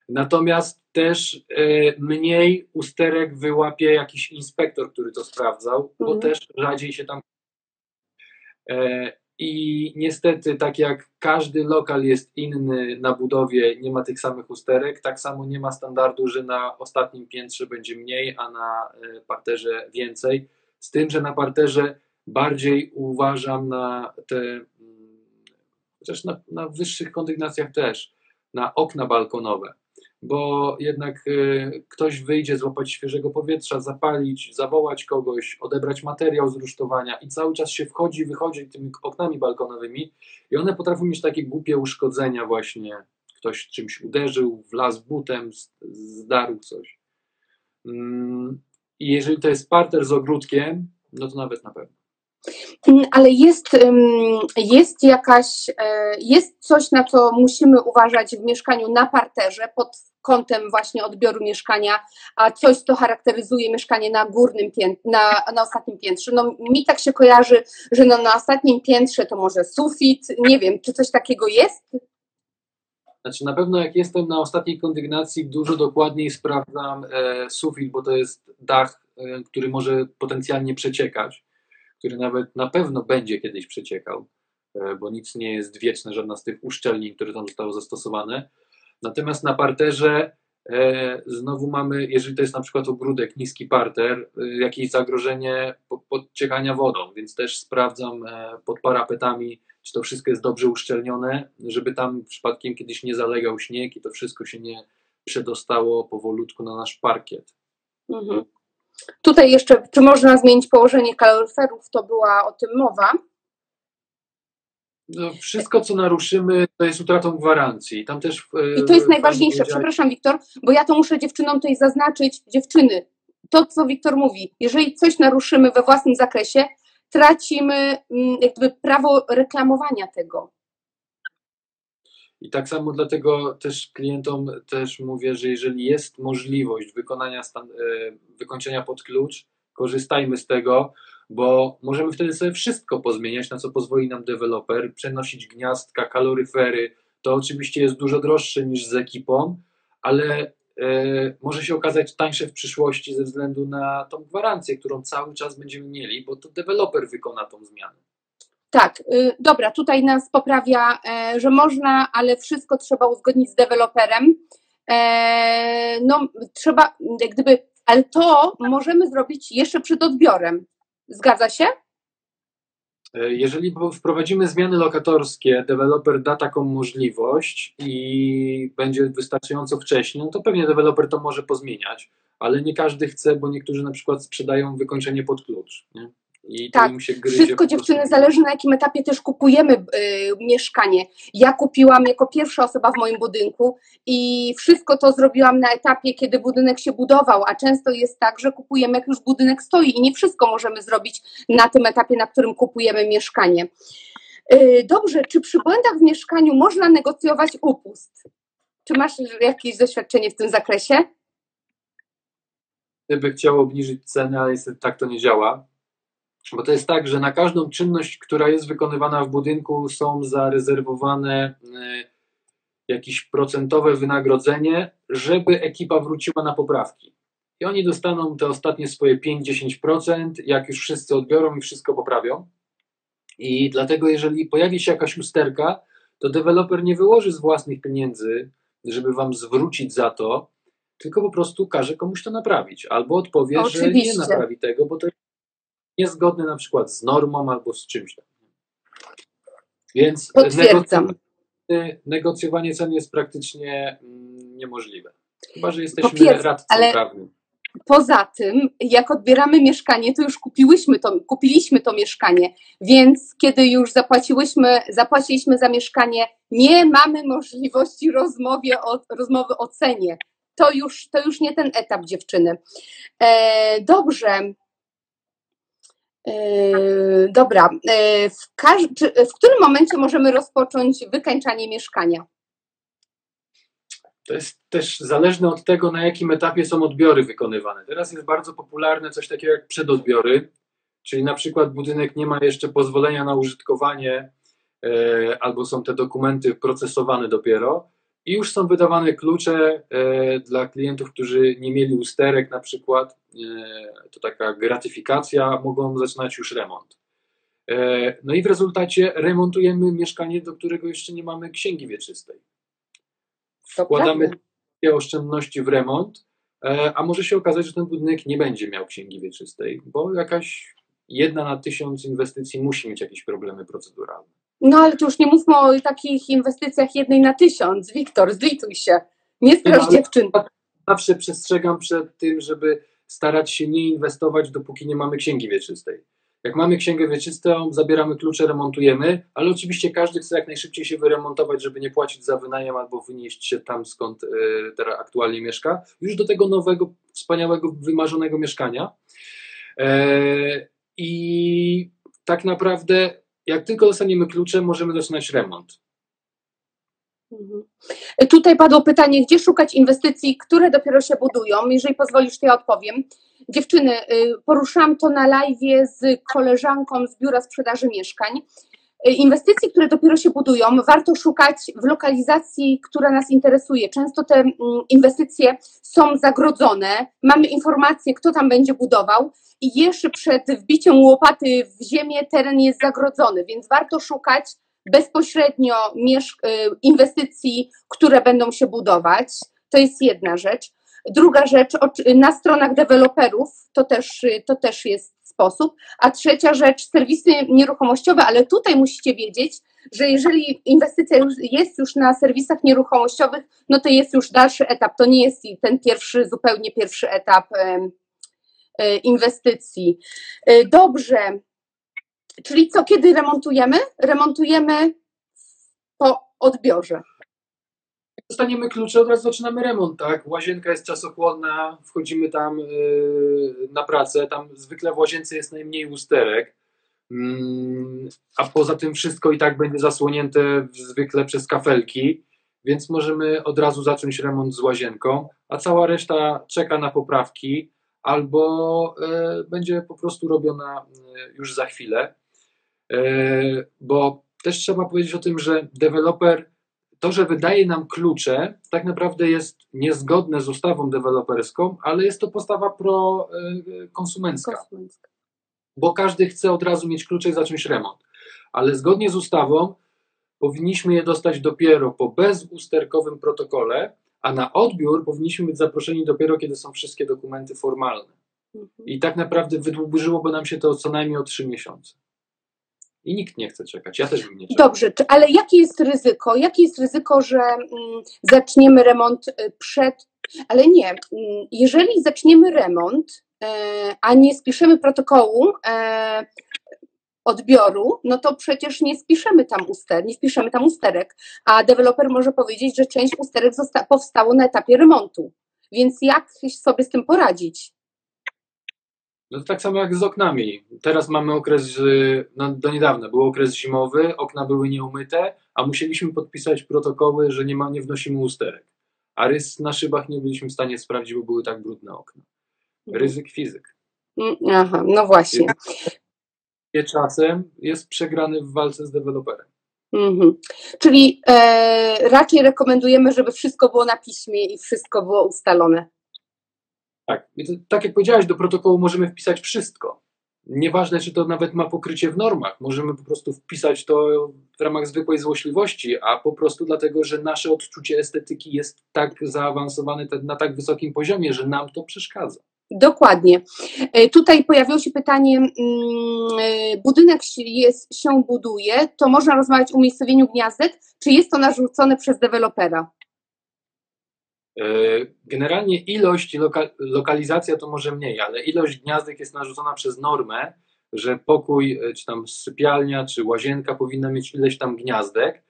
[SPEAKER 3] Natomiast też e, mniej usterek wyłapie jakiś inspektor, który to sprawdzał, bo
[SPEAKER 2] Mhm.
[SPEAKER 3] też rzadziej się tam. E, I niestety, tak jak każdy lokal jest inny na budowie, nie ma tych samych usterek, tak samo nie ma standardu, że na ostatnim piętrze będzie mniej, a na e, parterze więcej. Z tym, że na parterze bardziej uważam na te, mm, chociaż na, na wyższych kondygnacjach też, na okna balkonowe, bo jednak e, ktoś wyjdzie złapać świeżego powietrza, zapalić, zawołać kogoś, odebrać materiał z rusztowania i cały czas się wchodzi, wychodzi tymi oknami balkonowymi i one potrafią mieć takie głupie uszkodzenia właśnie. Ktoś czymś uderzył, wlazł butem, zdarł coś. Mm, I jeżeli to jest parter z ogródkiem, no to nawet na pewno.
[SPEAKER 2] Mm, Ale jest, jest jakaś, e, jest coś, na co musimy uważać w mieszkaniu na parterze pod kątem właśnie odbioru mieszkania, a coś, co charakteryzuje mieszkanie na górnym piętrze, na, na ostatnim piętrze. No mi tak się kojarzy, że no, na ostatnim piętrze to może sufit, nie wiem, czy coś takiego jest?
[SPEAKER 3] Znaczy na pewno jak jestem na ostatniej kondygnacji, dużo dokładniej sprawdzam e, sufit, bo to jest dach, e, który może potencjalnie przeciekać, który nawet na pewno będzie kiedyś przeciekał, e, bo nic nie jest wieczne, żadna z tych uszczelnień, które tam zostały zastosowane. Natomiast na parterze e, znowu mamy, jeżeli to jest na przykład ogródek, niski parter, e, jakieś zagrożenie po- podciekania wodą, więc też sprawdzam e, pod parapetami, czy to wszystko jest dobrze uszczelnione, żeby tam przypadkiem kiedyś nie zalegał śnieg i to wszystko się nie przedostało powolutku na nasz parkiet.
[SPEAKER 2] Mhm. Tutaj jeszcze, czy można zmienić położenie kaloryferów, to była o tym mowa.
[SPEAKER 3] No, wszystko, co naruszymy, to jest utratą gwarancji. Tam też, e,
[SPEAKER 2] I to jest najważniejsze. Przepraszam, Wiktor, bo ja to muszę dziewczynom tutaj zaznaczyć. Dziewczyny, to co Wiktor mówi, jeżeli coś naruszymy we własnym zakresie, tracimy mm, jakby prawo reklamowania tego.
[SPEAKER 3] I tak samo dlatego też klientom też mówię, że jeżeli jest możliwość wykonania stan- e, wykończenia pod klucz, korzystajmy z tego, bo możemy wtedy sobie wszystko pozmieniać, na co pozwoli nam deweloper, przenosić gniazdka, kaloryfery. To oczywiście jest dużo droższe niż z ekipą, ale może się okazać tańsze w przyszłości ze względu na tą gwarancję, którą cały czas będziemy mieli, bo to deweloper wykona tą zmianę.
[SPEAKER 2] Tak, y, dobra, tutaj nas poprawia, e, że można, ale wszystko trzeba uzgodnić z deweloperem. E, no, trzeba, gdyby, ale to możemy zrobić jeszcze przed odbiorem. Zgadza się?
[SPEAKER 3] E, Jeżeli wprowadzimy zmiany lokatorskie, deweloper da taką możliwość i będzie wystarczająco wcześnie, no to pewnie deweloper to może pozmieniać, ale nie każdy chce, bo niektórzy na przykład sprzedają wykończenie pod klucz. Nie? I
[SPEAKER 2] Tak,
[SPEAKER 3] im się gryzie.
[SPEAKER 2] Wszystko dziewczyny zależy na jakim etapie też kupujemy y, mieszkanie. Ja kupiłam jako pierwsza osoba w moim budynku i wszystko to zrobiłam na etapie, kiedy budynek się budował, a często jest tak, że kupujemy jak już budynek stoi i nie wszystko możemy zrobić na tym etapie, na którym kupujemy mieszkanie. Y, Dobrze, czy przy błędach w mieszkaniu można negocjować upust? Czy masz jakieś doświadczenie w tym zakresie?
[SPEAKER 3] Gdyby chciał obniżyć cenę, ale niestety tak to nie działa. Bo to jest tak, że na każdą czynność, która jest wykonywana w budynku, są zarezerwowane e, jakieś procentowe wynagrodzenie, żeby ekipa wróciła na poprawki. I oni dostaną te ostatnie swoje 5-10%, jak już wszyscy odbiorą i wszystko poprawią. I dlatego, jeżeli pojawi się jakaś usterka, to deweloper nie wyłoży z własnych pieniędzy, żeby wam zwrócić za to, tylko po prostu każe komuś to naprawić. Albo odpowie, że nie
[SPEAKER 2] Oczywiście.
[SPEAKER 3] naprawi tego, bo to jest niezgodne na przykład z normą albo z czymś tam. Więc
[SPEAKER 2] Potwierdzam.
[SPEAKER 3] negocjowanie, negocjowanie cen jest praktycznie mm, niemożliwe. Chyba, że jesteśmy radcą
[SPEAKER 2] ale-
[SPEAKER 3] prawnym.
[SPEAKER 2] Poza tym, jak odbieramy mieszkanie, to już kupiłyśmy to, kupiliśmy to mieszkanie, więc kiedy już zapłaciłyśmy, zapłaciliśmy za mieszkanie, nie mamy możliwości rozmowie o, rozmowy o cenie. To już, to już nie ten etap dziewczyny. E, dobrze. E, dobra. E, w, czy, w którym momencie możemy rozpocząć wykańczanie mieszkania?
[SPEAKER 3] To jest też zależne od tego, na jakim etapie są odbiory wykonywane. Teraz jest bardzo popularne coś takiego jak przedodbiory, czyli na przykład budynek nie ma jeszcze pozwolenia na użytkowanie, e, albo są te dokumenty procesowane dopiero i już są wydawane klucze e, dla klientów, którzy nie mieli usterek na przykład, e, to taka gratyfikacja, mogą zaczynać już remont. E, no i w rezultacie remontujemy mieszkanie, do którego jeszcze nie mamy księgi wieczystej wkładamy takie oszczędności w remont, a może się okazać, że ten budynek nie będzie miał księgi wieczystej, bo jakaś jedna na tysiąc inwestycji musi mieć jakieś problemy proceduralne.
[SPEAKER 2] No ale to już nie mówmy o takich inwestycjach jednej na tysiąc. Wiktor, zlituj się. Nie straż
[SPEAKER 3] No,
[SPEAKER 2] dziewczyn.
[SPEAKER 3] Zawsze przestrzegam przed tym, żeby starać się nie inwestować, dopóki nie mamy księgi wieczystej. Jak mamy księgę wieczystą, zabieramy klucze, remontujemy, ale oczywiście każdy chce jak najszybciej się wyremontować, żeby nie płacić za wynajem albo wynieść się tam, skąd e, teraz aktualnie mieszka, już do tego nowego, wspaniałego, wymarzonego mieszkania. E, I tak naprawdę, jak tylko dostaniemy klucze, możemy zaczynać remont.
[SPEAKER 2] Mhm. Tutaj padło pytanie, gdzie szukać inwestycji, które dopiero się budują. Jeżeli pozwolisz, to ja odpowiem. Dziewczyny, y, poruszałam to na live z koleżanką z biura sprzedaży mieszkań. Y, Inwestycji, które dopiero się budują, warto szukać w lokalizacji, która nas interesuje. Często te mm, inwestycje są zagrodzone, mamy informację, kto tam będzie budował, i jeszcze przed wbiciem łopaty w ziemię teren jest zagrodzony, więc warto szukać bezpośrednio y, inwestycji, które będą się budować. To jest jedna rzecz. Druga rzecz, na stronach deweloperów to też, y, to też jest sposób. A trzecia rzecz, serwisy nieruchomościowe, ale tutaj musicie wiedzieć, że jeżeli inwestycja już jest już na serwisach nieruchomościowych, no to jest już dalszy etap. To nie jest ten pierwszy, zupełnie pierwszy etap e, inwestycji. E, Dobrze. Czyli co, kiedy remontujemy? Remontujemy po odbiorze.
[SPEAKER 3] Dostaniemy klucze, od razu zaczynamy remont, tak? Łazienka jest czasochłonna, wchodzimy tam yy, na pracę, tam zwykle w łazience jest najmniej usterek, Mm, a poza tym wszystko i tak będzie zasłonięte zwykle przez kafelki, więc możemy od razu zacząć remont z łazienką, a cała reszta czeka na poprawki albo e, będzie po prostu robiona e, już za chwilę, E, bo też trzeba powiedzieć o tym, że deweloper to, że wydaje nam klucze, tak naprawdę jest niezgodne z ustawą deweloperską, ale jest to postawa pro-konsumencka,
[SPEAKER 2] Konsumencka.
[SPEAKER 3] bo każdy chce od razu mieć klucze i zacząć remont. Ale zgodnie z ustawą powinniśmy je dostać dopiero po bezusterkowym protokole, a na odbiór powinniśmy być zaproszeni dopiero, kiedy są wszystkie dokumenty formalne.
[SPEAKER 2] Mhm.
[SPEAKER 3] I tak naprawdę wydłużyłoby nam się to co najmniej o 3 miesiące. I nikt nie chce czekać. Ja też bym nie czekał.
[SPEAKER 2] Dobrze, ale jakie jest ryzyko? Jakie jest ryzyko, że mm, zaczniemy remont y, przed. Ale nie, mm, jeżeli zaczniemy remont, e, a nie spiszemy protokołu e, odbioru, no to przecież nie spiszemy tam uster, nie wpiszemy tam usterek, a deweloper może powiedzieć, że część usterek powstało na etapie remontu. Więc jak sobie z tym poradzić?
[SPEAKER 3] No to tak samo jak z oknami. Teraz mamy okres, no do niedawna był okres zimowy, okna były nieumyte, a musieliśmy podpisać protokoły, że nie, ma, nie wnosimy usterek. A rys na szybach nie byliśmy w stanie sprawdzić, bo były tak brudne okna. Ryzyk fizyk.
[SPEAKER 2] Mm, Aha, no właśnie.
[SPEAKER 3] I czasem jest przegrany w walce z deweloperem.
[SPEAKER 2] Mhm. Czyli e, raczej rekomendujemy, żeby wszystko było na piśmie i wszystko było ustalone.
[SPEAKER 3] Tak, to, tak jak powiedziałeś, do protokołu możemy wpisać wszystko. Nieważne, czy to nawet ma pokrycie w normach. Możemy po prostu wpisać to w ramach zwykłej złośliwości, a po prostu dlatego, że nasze odczucie estetyki jest tak zaawansowane na tak wysokim poziomie, że nam to przeszkadza.
[SPEAKER 2] Dokładnie. E, Tutaj pojawiło się pytanie, mm, e, budynek jest, się buduje, to można rozmawiać o umiejscowieniu gniazdek, czy jest to narzucone przez dewelopera?
[SPEAKER 3] E, Generalnie ilość i loka, lokalizacja to może mniej, ale ilość gniazdek jest narzucona przez normę, że pokój, e, czy tam sypialnia, czy łazienka powinna mieć ileś tam gniazdek.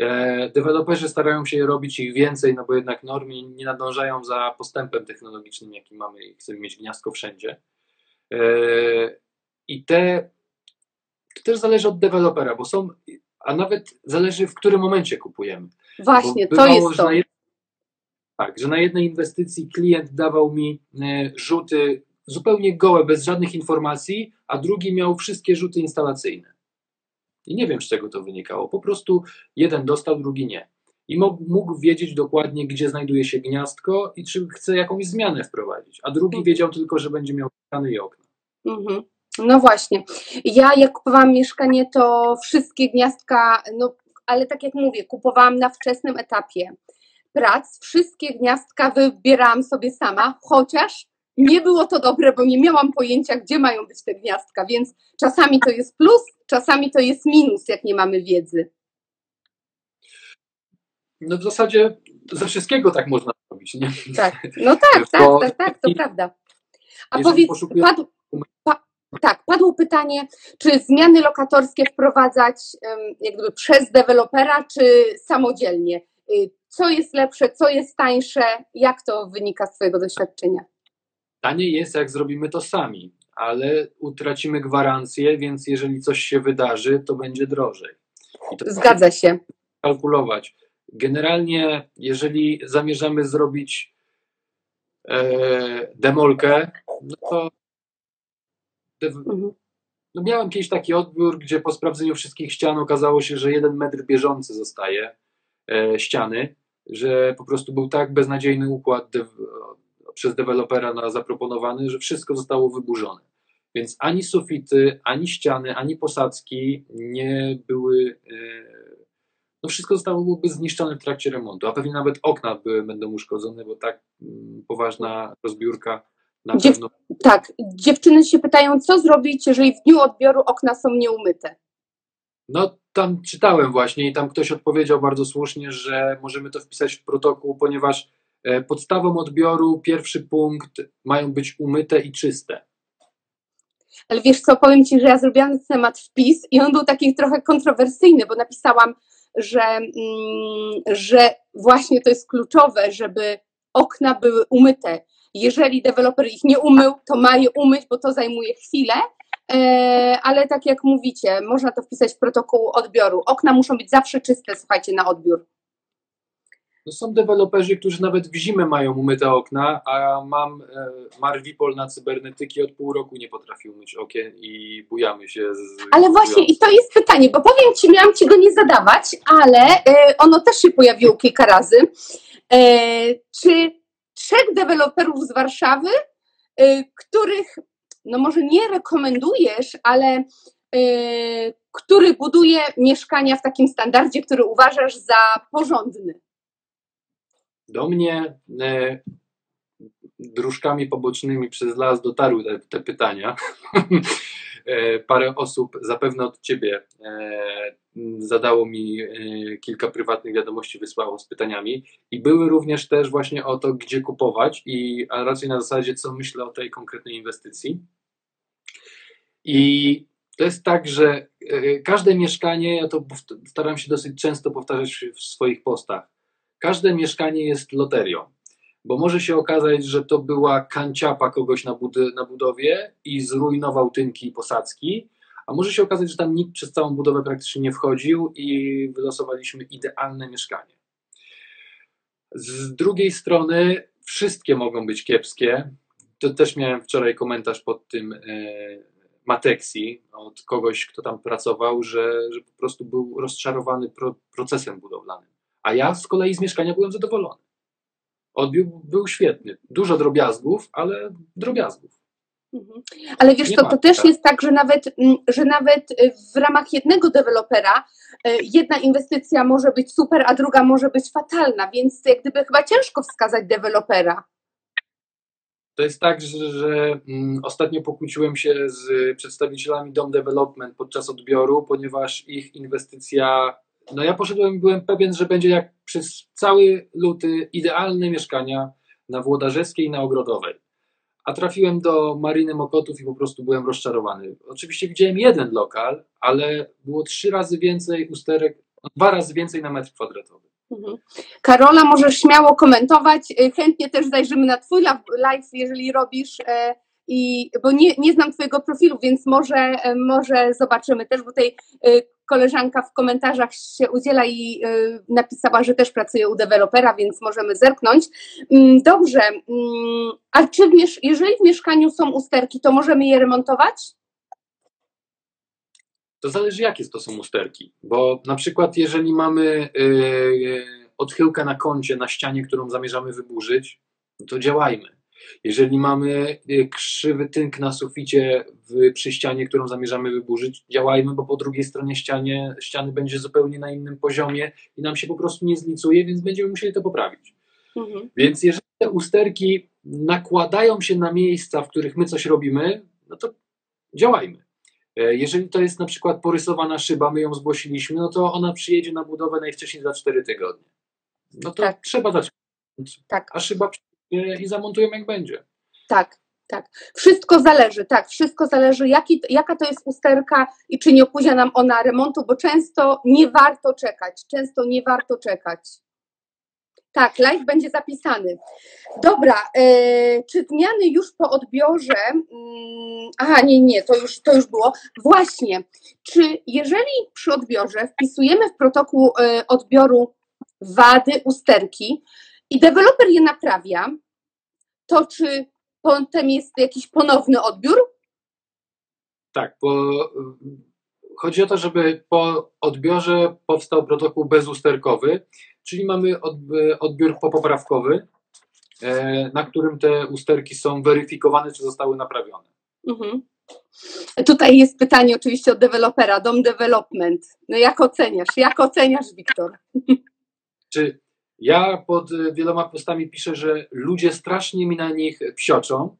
[SPEAKER 3] E, Deweloperzy starają się robić ich więcej, no bo jednak normy nie nadążają za postępem technologicznym, jaki mamy i chcemy mieć gniazdko wszędzie. I te to też zależy od dewelopera, bo są, a nawet zależy w którym momencie kupujemy.
[SPEAKER 2] Właśnie,
[SPEAKER 3] Bo
[SPEAKER 2] to
[SPEAKER 3] bywało,
[SPEAKER 2] jest to.
[SPEAKER 3] Tak, że na jednej inwestycji klient dawał mi e, rzuty zupełnie gołe, bez żadnych informacji, a drugi miał wszystkie rzuty instalacyjne. I nie wiem, z czego to wynikało. Po prostu jeden dostał, drugi nie. I mógł wiedzieć dokładnie, gdzie znajduje się gniazdko i czy chce jakąś zmianę wprowadzić. A drugi
[SPEAKER 2] Mhm.
[SPEAKER 3] wiedział tylko, że będzie miał ściany i okna.
[SPEAKER 2] Mhm. No właśnie. Ja jak kupowałam mieszkanie, to wszystkie gniazdka, no ale tak jak mówię, kupowałam na wczesnym etapie prac, wszystkie gniazdka wybierałam sobie sama, chociaż nie było to dobre, bo nie miałam pojęcia, gdzie mają być te gniazdka, więc czasami to jest plus, czasami to jest minus, jak nie mamy wiedzy.
[SPEAKER 3] No w zasadzie ze wszystkiego tak można robić, nie?
[SPEAKER 2] Tak, no tak, *laughs* tak, tak, tak, to prawda. A powiedz, padł, pa, tak, padło pytanie, czy zmiany lokatorskie wprowadzać em, jak gdyby przez dewelopera, czy samodzielnie? Co jest lepsze, co jest tańsze? Jak to wynika z Twojego doświadczenia?
[SPEAKER 3] Taniej jest, jak zrobimy to sami, ale utracimy gwarancję, więc jeżeli coś się wydarzy, to będzie drożej. To
[SPEAKER 2] Zgadza się.
[SPEAKER 3] kalkulować. Generalnie, jeżeli zamierzamy zrobić e, demolkę, no to de,
[SPEAKER 2] Mhm.
[SPEAKER 3] no miałem kiedyś taki odbiór, gdzie po sprawdzeniu wszystkich ścian okazało się, że jeden metr bieżący zostaje ściany, że po prostu był tak beznadziejny układ dew, przez dewelopera na zaproponowany, że wszystko zostało wyburzone. Więc ani sufity, ani ściany, ani posadzki nie były. E, no wszystko zostałoby zniszczone w trakcie remontu, a pewnie nawet okna były, będą uszkodzone, bo tak mm, poważna rozbiórka na
[SPEAKER 2] Gdzie-
[SPEAKER 3] pewno
[SPEAKER 2] Tak, dziewczyny się pytają, co zrobić, jeżeli w dniu odbioru okna są nieumyte?
[SPEAKER 3] No, tam czytałem właśnie i tam ktoś odpowiedział bardzo słusznie, że możemy to wpisać w protokół, ponieważ e, podstawą odbioru, pierwszy punkt, mają być umyte i czyste.
[SPEAKER 2] Ale wiesz co, powiem Ci, że ja zrobiłam ten temat wpis i on był taki trochę kontrowersyjny, bo napisałam, że, mm, że właśnie to jest kluczowe, żeby okna były umyte. Jeżeli deweloper ich nie umył, to ma je umyć, bo to zajmuje chwilę, ale tak jak mówicie, można to wpisać w protokół odbioru. Okna muszą być zawsze czyste, słuchajcie, na odbiór.
[SPEAKER 3] No, są deweloperzy, którzy nawet w zimę mają umyte okna, a mam e, Marwipol na cybernetyki od pół roku nie potrafi umyć okien i bujamy się z...
[SPEAKER 2] Ale właśnie i to jest pytanie, bo powiem Ci, miałam Ci go nie zadawać, ale e, ono też się pojawiło kilka razy. E, czy trzech deweloperów z Warszawy, e, których, no może nie rekomendujesz, ale e, który buduje mieszkania w takim standardzie, który uważasz za porządny?
[SPEAKER 3] Do mnie e, dróżkami pobocznymi przez las dotarły te, te pytania. e, *laughs* parę osób, zapewne od Ciebie, zadało mi kilka prywatnych wiadomości, wysłało z pytaniami i były również też właśnie o to, gdzie kupować i a raczej na zasadzie, co myślę o tej konkretnej inwestycji. I to jest tak, że e, każde mieszkanie, ja to staram się dosyć często powtarzać w swoich postach, każde mieszkanie jest loterią, bo może się okazać, że to była kanciapa kogoś na, budy, na budowie i zrujnował tynki i posadzki, a może się okazać, że tam nikt przez całą budowę praktycznie nie wchodził i wylosowaliśmy idealne mieszkanie. Z drugiej strony wszystkie mogą być kiepskie. To też miałem wczoraj komentarz pod tym e, Matexi od kogoś, kto tam pracował, że, że po prostu był rozczarowany pro, procesem budowlanym. A ja z kolei z mieszkania byłem zadowolony. Odbiór był świetny. Dużo drobiazgów, ale drobiazgów.
[SPEAKER 2] Mhm. Ale wiesz
[SPEAKER 3] Nie ma,
[SPEAKER 2] to też
[SPEAKER 3] tak.
[SPEAKER 2] jest tak, że nawet, mm, że nawet y, w ramach jednego dewelopera y, jedna inwestycja może być super, a druga może być fatalna, więc jak gdyby chyba ciężko wskazać dewelopera.
[SPEAKER 3] To jest tak, że, że mm, ostatnio pokłóciłem się z przedstawicielami Dom Development podczas odbioru, ponieważ ich inwestycja, no ja poszedłem i byłem pewien, że będzie jak przez cały luty idealne mieszkania na Włodarzewskiej i na Ogrodowej. A trafiłem do Mariny Mokotów i po prostu byłem rozczarowany. Oczywiście widziałem jeden lokal, ale było trzy razy więcej usterek, dwa razy więcej na metr kwadratowy.
[SPEAKER 2] Mhm. Karola, możesz śmiało komentować. Y, Chętnie też zajrzymy na Twój live, jeżeli robisz. e, I, bo nie, nie znam Twojego profilu, więc może, e, może zobaczymy też, bo tutaj e, koleżanka w komentarzach się udziela i e, napisała, że też pracuje u dewelopera, więc możemy zerknąć. Mm, Dobrze. mm, A czy w jeżeli w mieszkaniu są usterki, to możemy je remontować?
[SPEAKER 3] To zależy, jakie to są usterki. Bo na przykład, jeżeli mamy yy, odchyłkę na kącie, na ścianie, którą zamierzamy wyburzyć, no to działajmy. Jeżeli mamy yy, krzywy tynk na suficie w, przy ścianie, którą zamierzamy wyburzyć, działajmy, bo po drugiej stronie ścianie, ściany będzie zupełnie na innym poziomie i nam się po prostu nie zlicuje, więc będziemy musieli to poprawić.
[SPEAKER 2] Mhm.
[SPEAKER 3] Więc jeżeli te usterki nakładają się na miejsca, w których my coś robimy, no to działajmy. E, Jeżeli to jest na przykład porysowana szyba, my ją zgłosiliśmy, no to ona przyjedzie na budowę najwcześniej za 4 tygodnie. No to
[SPEAKER 2] Tak.
[SPEAKER 3] trzeba zacząć.
[SPEAKER 2] Tak.
[SPEAKER 3] A szyba przyjedzie i zamontują jak będzie.
[SPEAKER 2] Tak, tak. Wszystko zależy, tak, wszystko zależy, jaki, jaka to jest usterka i czy nie opóźnia nam ona remontu, bo często nie warto czekać, często nie warto czekać. Tak, live będzie zapisany. Dobra, e, czy zmiany już po odbiorze? Mm, aha, nie, nie, to już, to już było. Właśnie, czy jeżeli przy odbiorze wpisujemy w protokół e, odbioru wady, usterki i deweloper je naprawia, to czy potem jest jakiś ponowny odbiór?
[SPEAKER 3] Tak, bo chodzi o to, żeby po odbiorze powstał protokół bezusterkowy, czyli mamy odb- odbiór popoprawkowy, e, na którym te usterki są weryfikowane, czy zostały naprawione.
[SPEAKER 2] Mhm. Tutaj jest pytanie oczywiście od dewelopera, Dom Development. No jak oceniasz? Jak oceniasz, Wiktor? *laughs*
[SPEAKER 3] Czy ja pod wieloma postami piszę, że ludzie strasznie mi na nich psioczą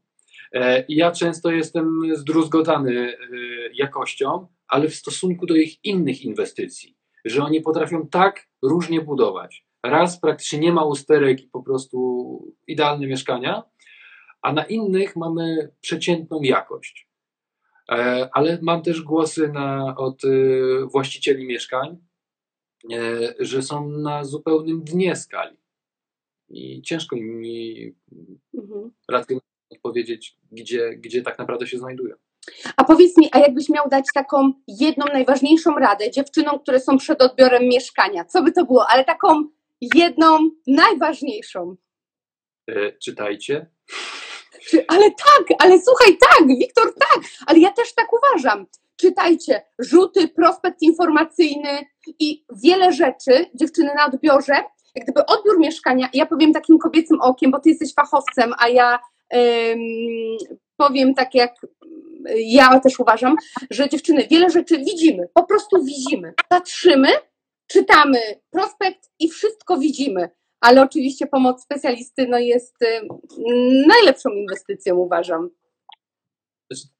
[SPEAKER 3] e, i ja często jestem zdruzgotany y, jakością, ale w stosunku do ich innych inwestycji, że oni potrafią tak różnie budować. Raz praktycznie nie ma usterek i po prostu idealne mieszkania, a na innych mamy przeciętną jakość. E, Ale mam też głosy na, od y, właścicieli mieszkań, e, że są na zupełnym dnie skali. I ciężko mi
[SPEAKER 2] Mhm.
[SPEAKER 3] odpowiedzieć, gdzie, gdzie tak naprawdę się znajdują.
[SPEAKER 2] A powiedz mi, a jakbyś miał dać taką jedną najważniejszą radę dziewczynom, które są przed odbiorem mieszkania, co by to było? Ale taką jedną najważniejszą.
[SPEAKER 3] E, Czytajcie.
[SPEAKER 2] Czy, ale tak, ale słuchaj, tak, Wiktor, tak, ale ja też tak uważam. Czytajcie rzuty, prospekt informacyjny i wiele rzeczy, dziewczyny na odbiorze, jak gdyby odbiór mieszkania, ja powiem takim kobiecym okiem, bo ty jesteś fachowcem, a ja em, powiem tak jak ja też uważam, że dziewczyny wiele rzeczy widzimy, po prostu widzimy, patrzymy, czytamy prospekt i wszystko widzimy, ale oczywiście pomoc specjalisty no jest y, najlepszą inwestycją, uważam.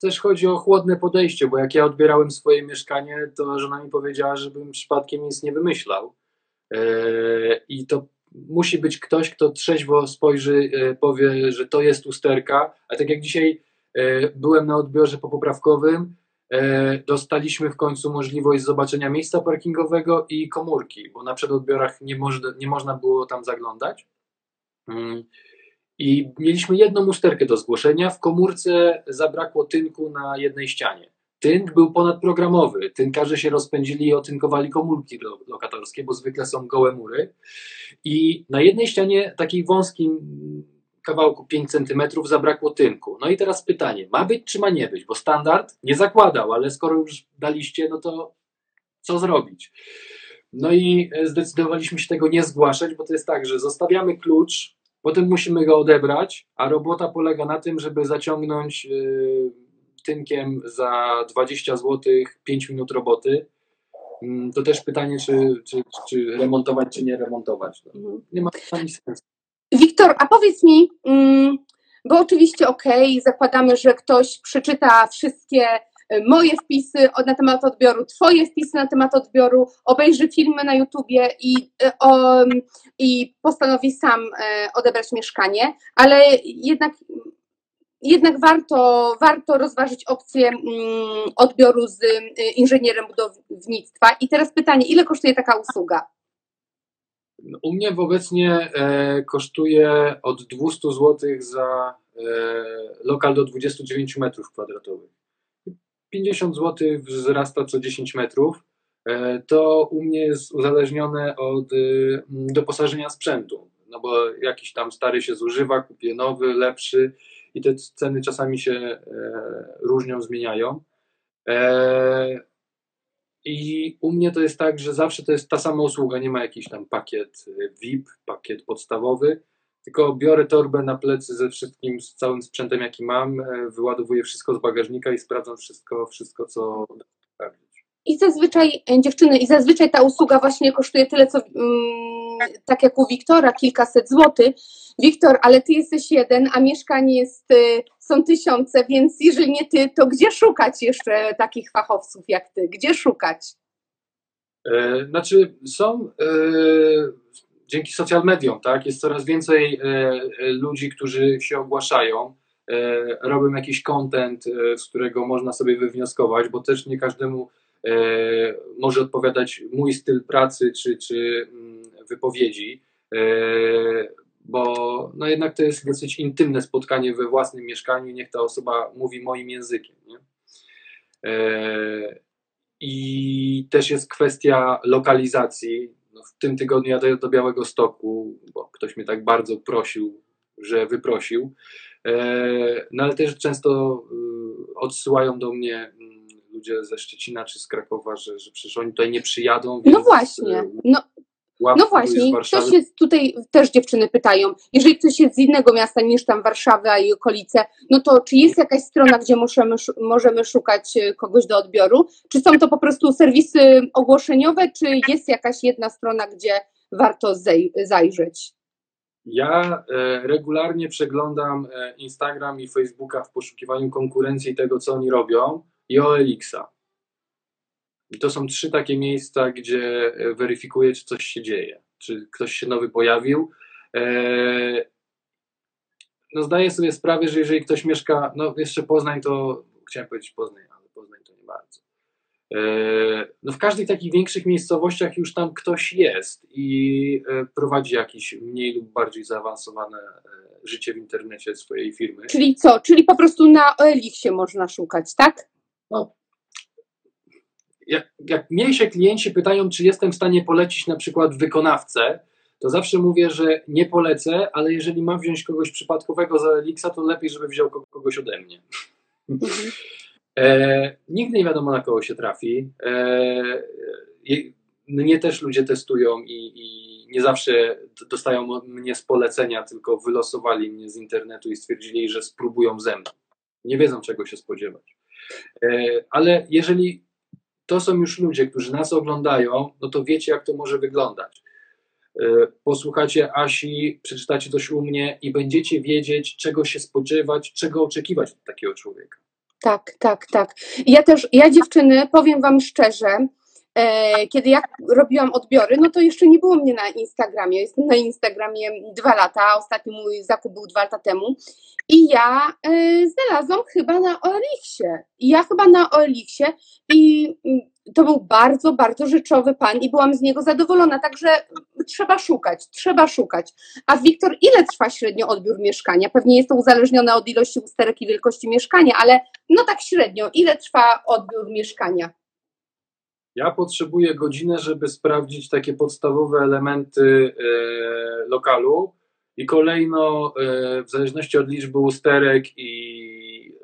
[SPEAKER 3] Też chodzi o chłodne podejście, bo jak ja odbierałem swoje mieszkanie, to żona mi powiedziała, żebym przypadkiem nic nie wymyślał. Eee, I to musi być ktoś, kto trzeźwo spojrzy, e, powie, że to jest usterka. A tak jak dzisiaj byłem na odbiorze popoprawkowym, e, dostaliśmy w końcu możliwość zobaczenia miejsca parkingowego i komórki, bo na przedodbiorach nie, można, nie można było tam zaglądać. Mm. I mieliśmy jedną usterkę do zgłoszenia. W komórce zabrakło tynku na jednej ścianie. Tynk był ponadprogramowy. Tynkarze się rozpędzili i otynkowali komórki lokatorskie, bo zwykle są gołe mury. I na jednej ścianie, takiej wąskim kawałku 5 cm, zabrakło tynku. No i teraz pytanie, ma być czy ma nie być? Bo standard nie zakładał, ale skoro już daliście, no to co zrobić? No i zdecydowaliśmy się tego nie zgłaszać, bo to jest tak, że zostawiamy klucz, potem musimy go odebrać, a robota polega na tym, żeby zaciągnąć. Yy, tynkiem za 20 zł 5 minut roboty, mm, to też pytanie, czy, czy, czy remontować, czy nie remontować. No, mhm. nie ma ani sensu.
[SPEAKER 2] Wiktor, a powiedz mi, mm, bo oczywiście okej, okay, zakładamy, że ktoś przeczyta wszystkie e, moje wpisy na temat odbioru, twoje wpisy na temat odbioru, obejrzy filmy na YouTubie i, e, o, i postanowi sam e, odebrać mieszkanie, ale jednak jednak warto, warto rozważyć opcję mm, odbioru z y, inżynierem budownictwa. I teraz pytanie, ile kosztuje taka usługa?
[SPEAKER 3] U mnie obecnie e, kosztuje od 200 zł za e, lokal do 29 metrów kwadratowych. 50 zł wzrasta co 10 metrów. E, to u mnie jest uzależnione od y, doposażenia sprzętu. No bo jakiś tam stary się zużywa, kupię nowy, lepszy i te ceny czasami się różnią, zmieniają. E, I u mnie to jest tak, że zawsze to jest ta sama usługa, nie ma jakiś tam pakiet e, VIP, pakiet podstawowy, tylko biorę torbę na plecy ze wszystkim, z całym sprzętem, jaki mam, wyładowuję wszystko z bagażnika i sprawdzam wszystko, wszystko co
[SPEAKER 2] i zazwyczaj dziewczyny, i zazwyczaj ta usługa właśnie kosztuje tyle, co mm, tak jak u Wiktora, kilkaset złotych. Wiktor, ale ty jesteś jeden, a mieszkań jest, y, są tysiące, więc jeżeli nie ty, to gdzie szukać jeszcze takich fachowców jak ty? Gdzie szukać?
[SPEAKER 3] E, znaczy, są e, dzięki social mediom, tak? Jest coraz więcej e, ludzi, którzy się ogłaszają, e, robią jakiś content, e, z którego można sobie wywnioskować, bo też nie każdemu e, może odpowiadać mój styl pracy czy, czy mm, wypowiedzi bo no jednak to jest dosyć intymne spotkanie we własnym mieszkaniu, niech ta osoba mówi moim językiem. Nie? E, I też jest kwestia lokalizacji. No, w tym tygodniu jadę do Białego Stoku, bo ktoś mnie tak bardzo prosił, że wyprosił. E, no ale też często y, odsyłają do mnie ludzie ze Szczecina czy z Krakowa, że, że przecież oni tutaj nie przyjadą.
[SPEAKER 2] No właśnie. Y, no, no właśnie, ktoś jest tutaj też dziewczyny pytają, jeżeli ktoś jest z innego miasta niż tam Warszawa i okolice, no to czy jest jakaś strona, gdzie możemy, możemy szukać e, kogoś do odbioru? Czy są to po prostu serwisy ogłoszeniowe, czy jest jakaś jedna strona, gdzie warto zajrzeć?
[SPEAKER 3] Ja e, regularnie przeglądam e, Instagram i Facebooka w poszukiwaniu konkurencji tego, co oni robią i OLX-a. I to są trzy takie miejsca, gdzie e, weryfikuję, czy coś się dzieje, czy ktoś się nowy pojawił. E, no zdaję sobie sprawę, że jeżeli ktoś mieszka, no jeszcze Poznań to, chciałem powiedzieć Poznań, ale Poznań to nie bardzo. E, no w każdych takich większych miejscowościach już tam ktoś jest i prowadzi jakieś mniej lub bardziej zaawansowane życie w internecie swojej firmy.
[SPEAKER 2] Czyli co? Czyli po prostu na OLX-ie można szukać, tak?
[SPEAKER 3] No, jak, jak mnie się klienci pytają, czy jestem w stanie polecić na przykład wykonawcę, to zawsze mówię, że nie polecę, ale jeżeli mam wziąć kogoś przypadkowego za Elixa, to lepiej, żeby wziął kogoś ode mnie. Mhm. *laughs* E, nigdy nie wiadomo, na kogo się trafi. E, mnie też ludzie testują i, i, nie zawsze dostają mnie z polecenia, tylko wylosowali mnie z internetu i stwierdzili, że spróbują ze mną. Nie wiedzą, czego się spodziewać. E, ale jeżeli to są już ludzie, którzy nas oglądają, no to wiecie, jak to może wyglądać. E, posłuchacie Asi, przeczytacie coś u mnie i będziecie wiedzieć, czego się spodziewać, czego oczekiwać od takiego człowieka.
[SPEAKER 2] Tak, tak, tak. Ja też, ja dziewczyny, powiem Wam szczerze, kiedy ja robiłam odbiory, no to jeszcze nie było mnie na Instagramie. Jestem na Instagramie dwa lata, ostatni mój zakup był dwa lata temu. I ja e, znalazłam chyba na Oeliksie. Ja chyba na Oeliksie i mm, to był bardzo, bardzo rzeczowy pan i byłam z niego zadowolona, także trzeba szukać, trzeba szukać. A Wiktor, ile trwa średnio odbiór mieszkania? Pewnie jest to uzależnione od ilości usterek i wielkości mieszkania, ale no tak średnio, ile trwa odbiór mieszkania?
[SPEAKER 3] Ja potrzebuję godzinę, żeby sprawdzić takie podstawowe elementy e, lokalu i kolejno, e, w zależności od liczby usterek i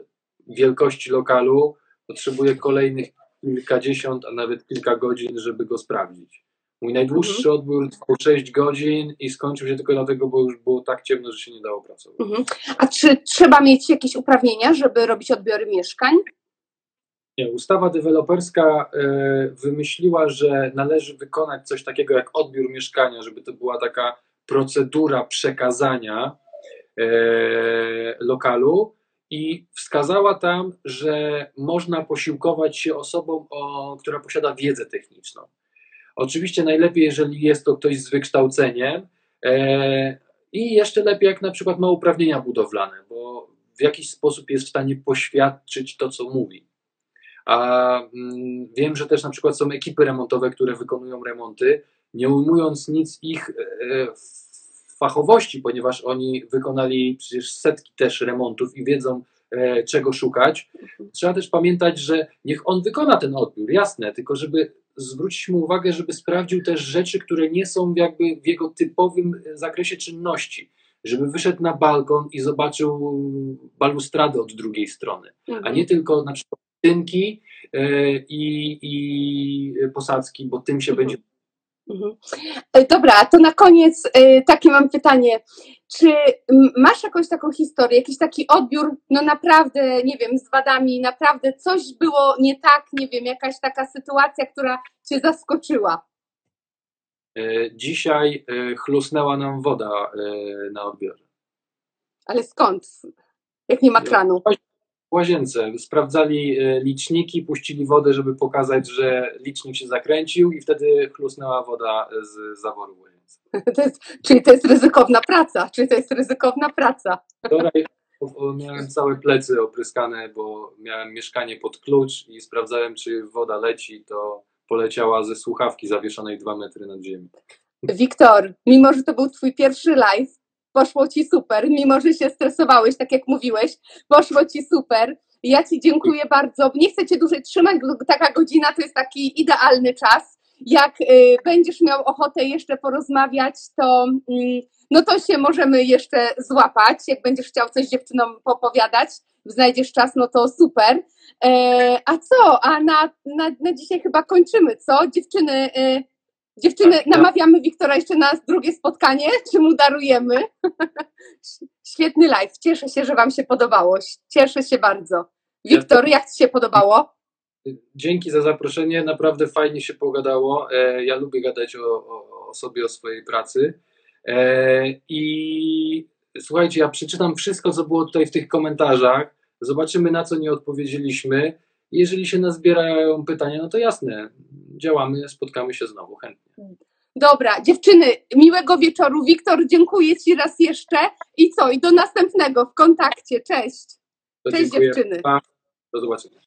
[SPEAKER 3] wielkości lokalu, potrzebuję kolejnych kilkadziesiąt, a nawet kilka godzin, żeby go sprawdzić. Mój najdłuższy odbiór trwał 6 godzin i skończył się tylko dlatego, bo już było tak ciemno, że się nie dało pracować.
[SPEAKER 2] Mhm. A czy trzeba mieć jakieś uprawnienia, żeby robić odbiory mieszkań?
[SPEAKER 3] Nie, ustawa deweloperska e, wymyśliła, że należy wykonać coś takiego jak odbiór mieszkania, żeby to była taka procedura przekazania e, lokalu i wskazała tam, że można posiłkować się osobą, o, która posiada wiedzę techniczną. Oczywiście najlepiej, jeżeli jest to ktoś z wykształceniem e, i jeszcze lepiej, jak na przykład ma uprawnienia budowlane, bo w jakiś sposób jest w stanie poświadczyć to, co mówi. A mm, wiem, że też na przykład są ekipy remontowe, które wykonują remonty, nie ujmując nic ich e, fachowości, ponieważ oni wykonali przecież setki też remontów i wiedzą, e, czego szukać. Trzeba też pamiętać, że niech on wykona ten odbiór, jasne, tylko żeby zwrócić mu uwagę, żeby sprawdził też rzeczy, które nie są jakby w jego typowym zakresie czynności. Żeby wyszedł na balkon i zobaczył balustradę od drugiej strony, a nie tylko na przykład tynki e, i, i posadzki, bo tym się
[SPEAKER 2] Mhm.
[SPEAKER 3] będzie
[SPEAKER 2] Mhm. E, Dobra, to na koniec e, takie mam pytanie. Czy masz jakąś taką historię, jakiś taki odbiór, no naprawdę, nie wiem, z wadami, naprawdę coś było nie tak, nie wiem, jakaś taka sytuacja, która cię zaskoczyła?
[SPEAKER 3] Dzisiaj chlusnęła nam woda na odbiorze.
[SPEAKER 2] Ale skąd? Jak nie ma kranu?
[SPEAKER 3] Łazience sprawdzali e, liczniki, puścili wodę, żeby pokazać, że licznik się zakręcił i wtedy chlusnęła woda z zaworu.
[SPEAKER 2] To jest, czyli to jest ryzykowna praca, czyli to jest ryzykowna praca.
[SPEAKER 3] Wczoraj miałem całe plecy opryskane, bo miałem mieszkanie pod klucz i sprawdzałem, czy woda leci, to poleciała ze słuchawki zawieszonej dwa metry nad ziemią.
[SPEAKER 2] Wiktor, mimo że to był twój pierwszy live, poszło ci super, mimo że się stresowałeś, tak jak mówiłeś, poszło ci super. Ja ci dziękuję bardzo. Nie chcę cię dłużej trzymać, bo taka godzina to jest taki idealny czas. Jak y, będziesz miał ochotę jeszcze porozmawiać, to mm, no to się możemy jeszcze złapać. Jak będziesz chciał coś dziewczynom popowiadać, znajdziesz czas, no to super. E, a co? A na, na, na dzisiaj chyba kończymy, co? Dziewczyny, y, dziewczyny
[SPEAKER 3] Tak,
[SPEAKER 2] namawiamy Wiktora jeszcze na drugie spotkanie, *laughs* czy mu darujemy? *laughs* Świetny live. Cieszę się, że Wam się podobało. Cieszę się bardzo. Wiktor, jak Ci się podobało?
[SPEAKER 3] Dzięki za zaproszenie, naprawdę fajnie się pogadało. E, Ja lubię gadać o, o, o sobie, o swojej pracy. E, I słuchajcie, ja przeczytam wszystko, co było tutaj w tych komentarzach. Zobaczymy, na co nie odpowiedzieliśmy. Jeżeli się nazbierają pytania, no to jasne, działamy, spotkamy się znowu chętnie.
[SPEAKER 2] Dobra, dziewczyny, miłego wieczoru. Wiktor, dziękuję Ci raz jeszcze. I co? I do następnego w kontakcie. Cześć.
[SPEAKER 3] To
[SPEAKER 2] Cześć
[SPEAKER 3] dziękuję.
[SPEAKER 2] dziewczyny.
[SPEAKER 3] Pa. Do zobaczenia.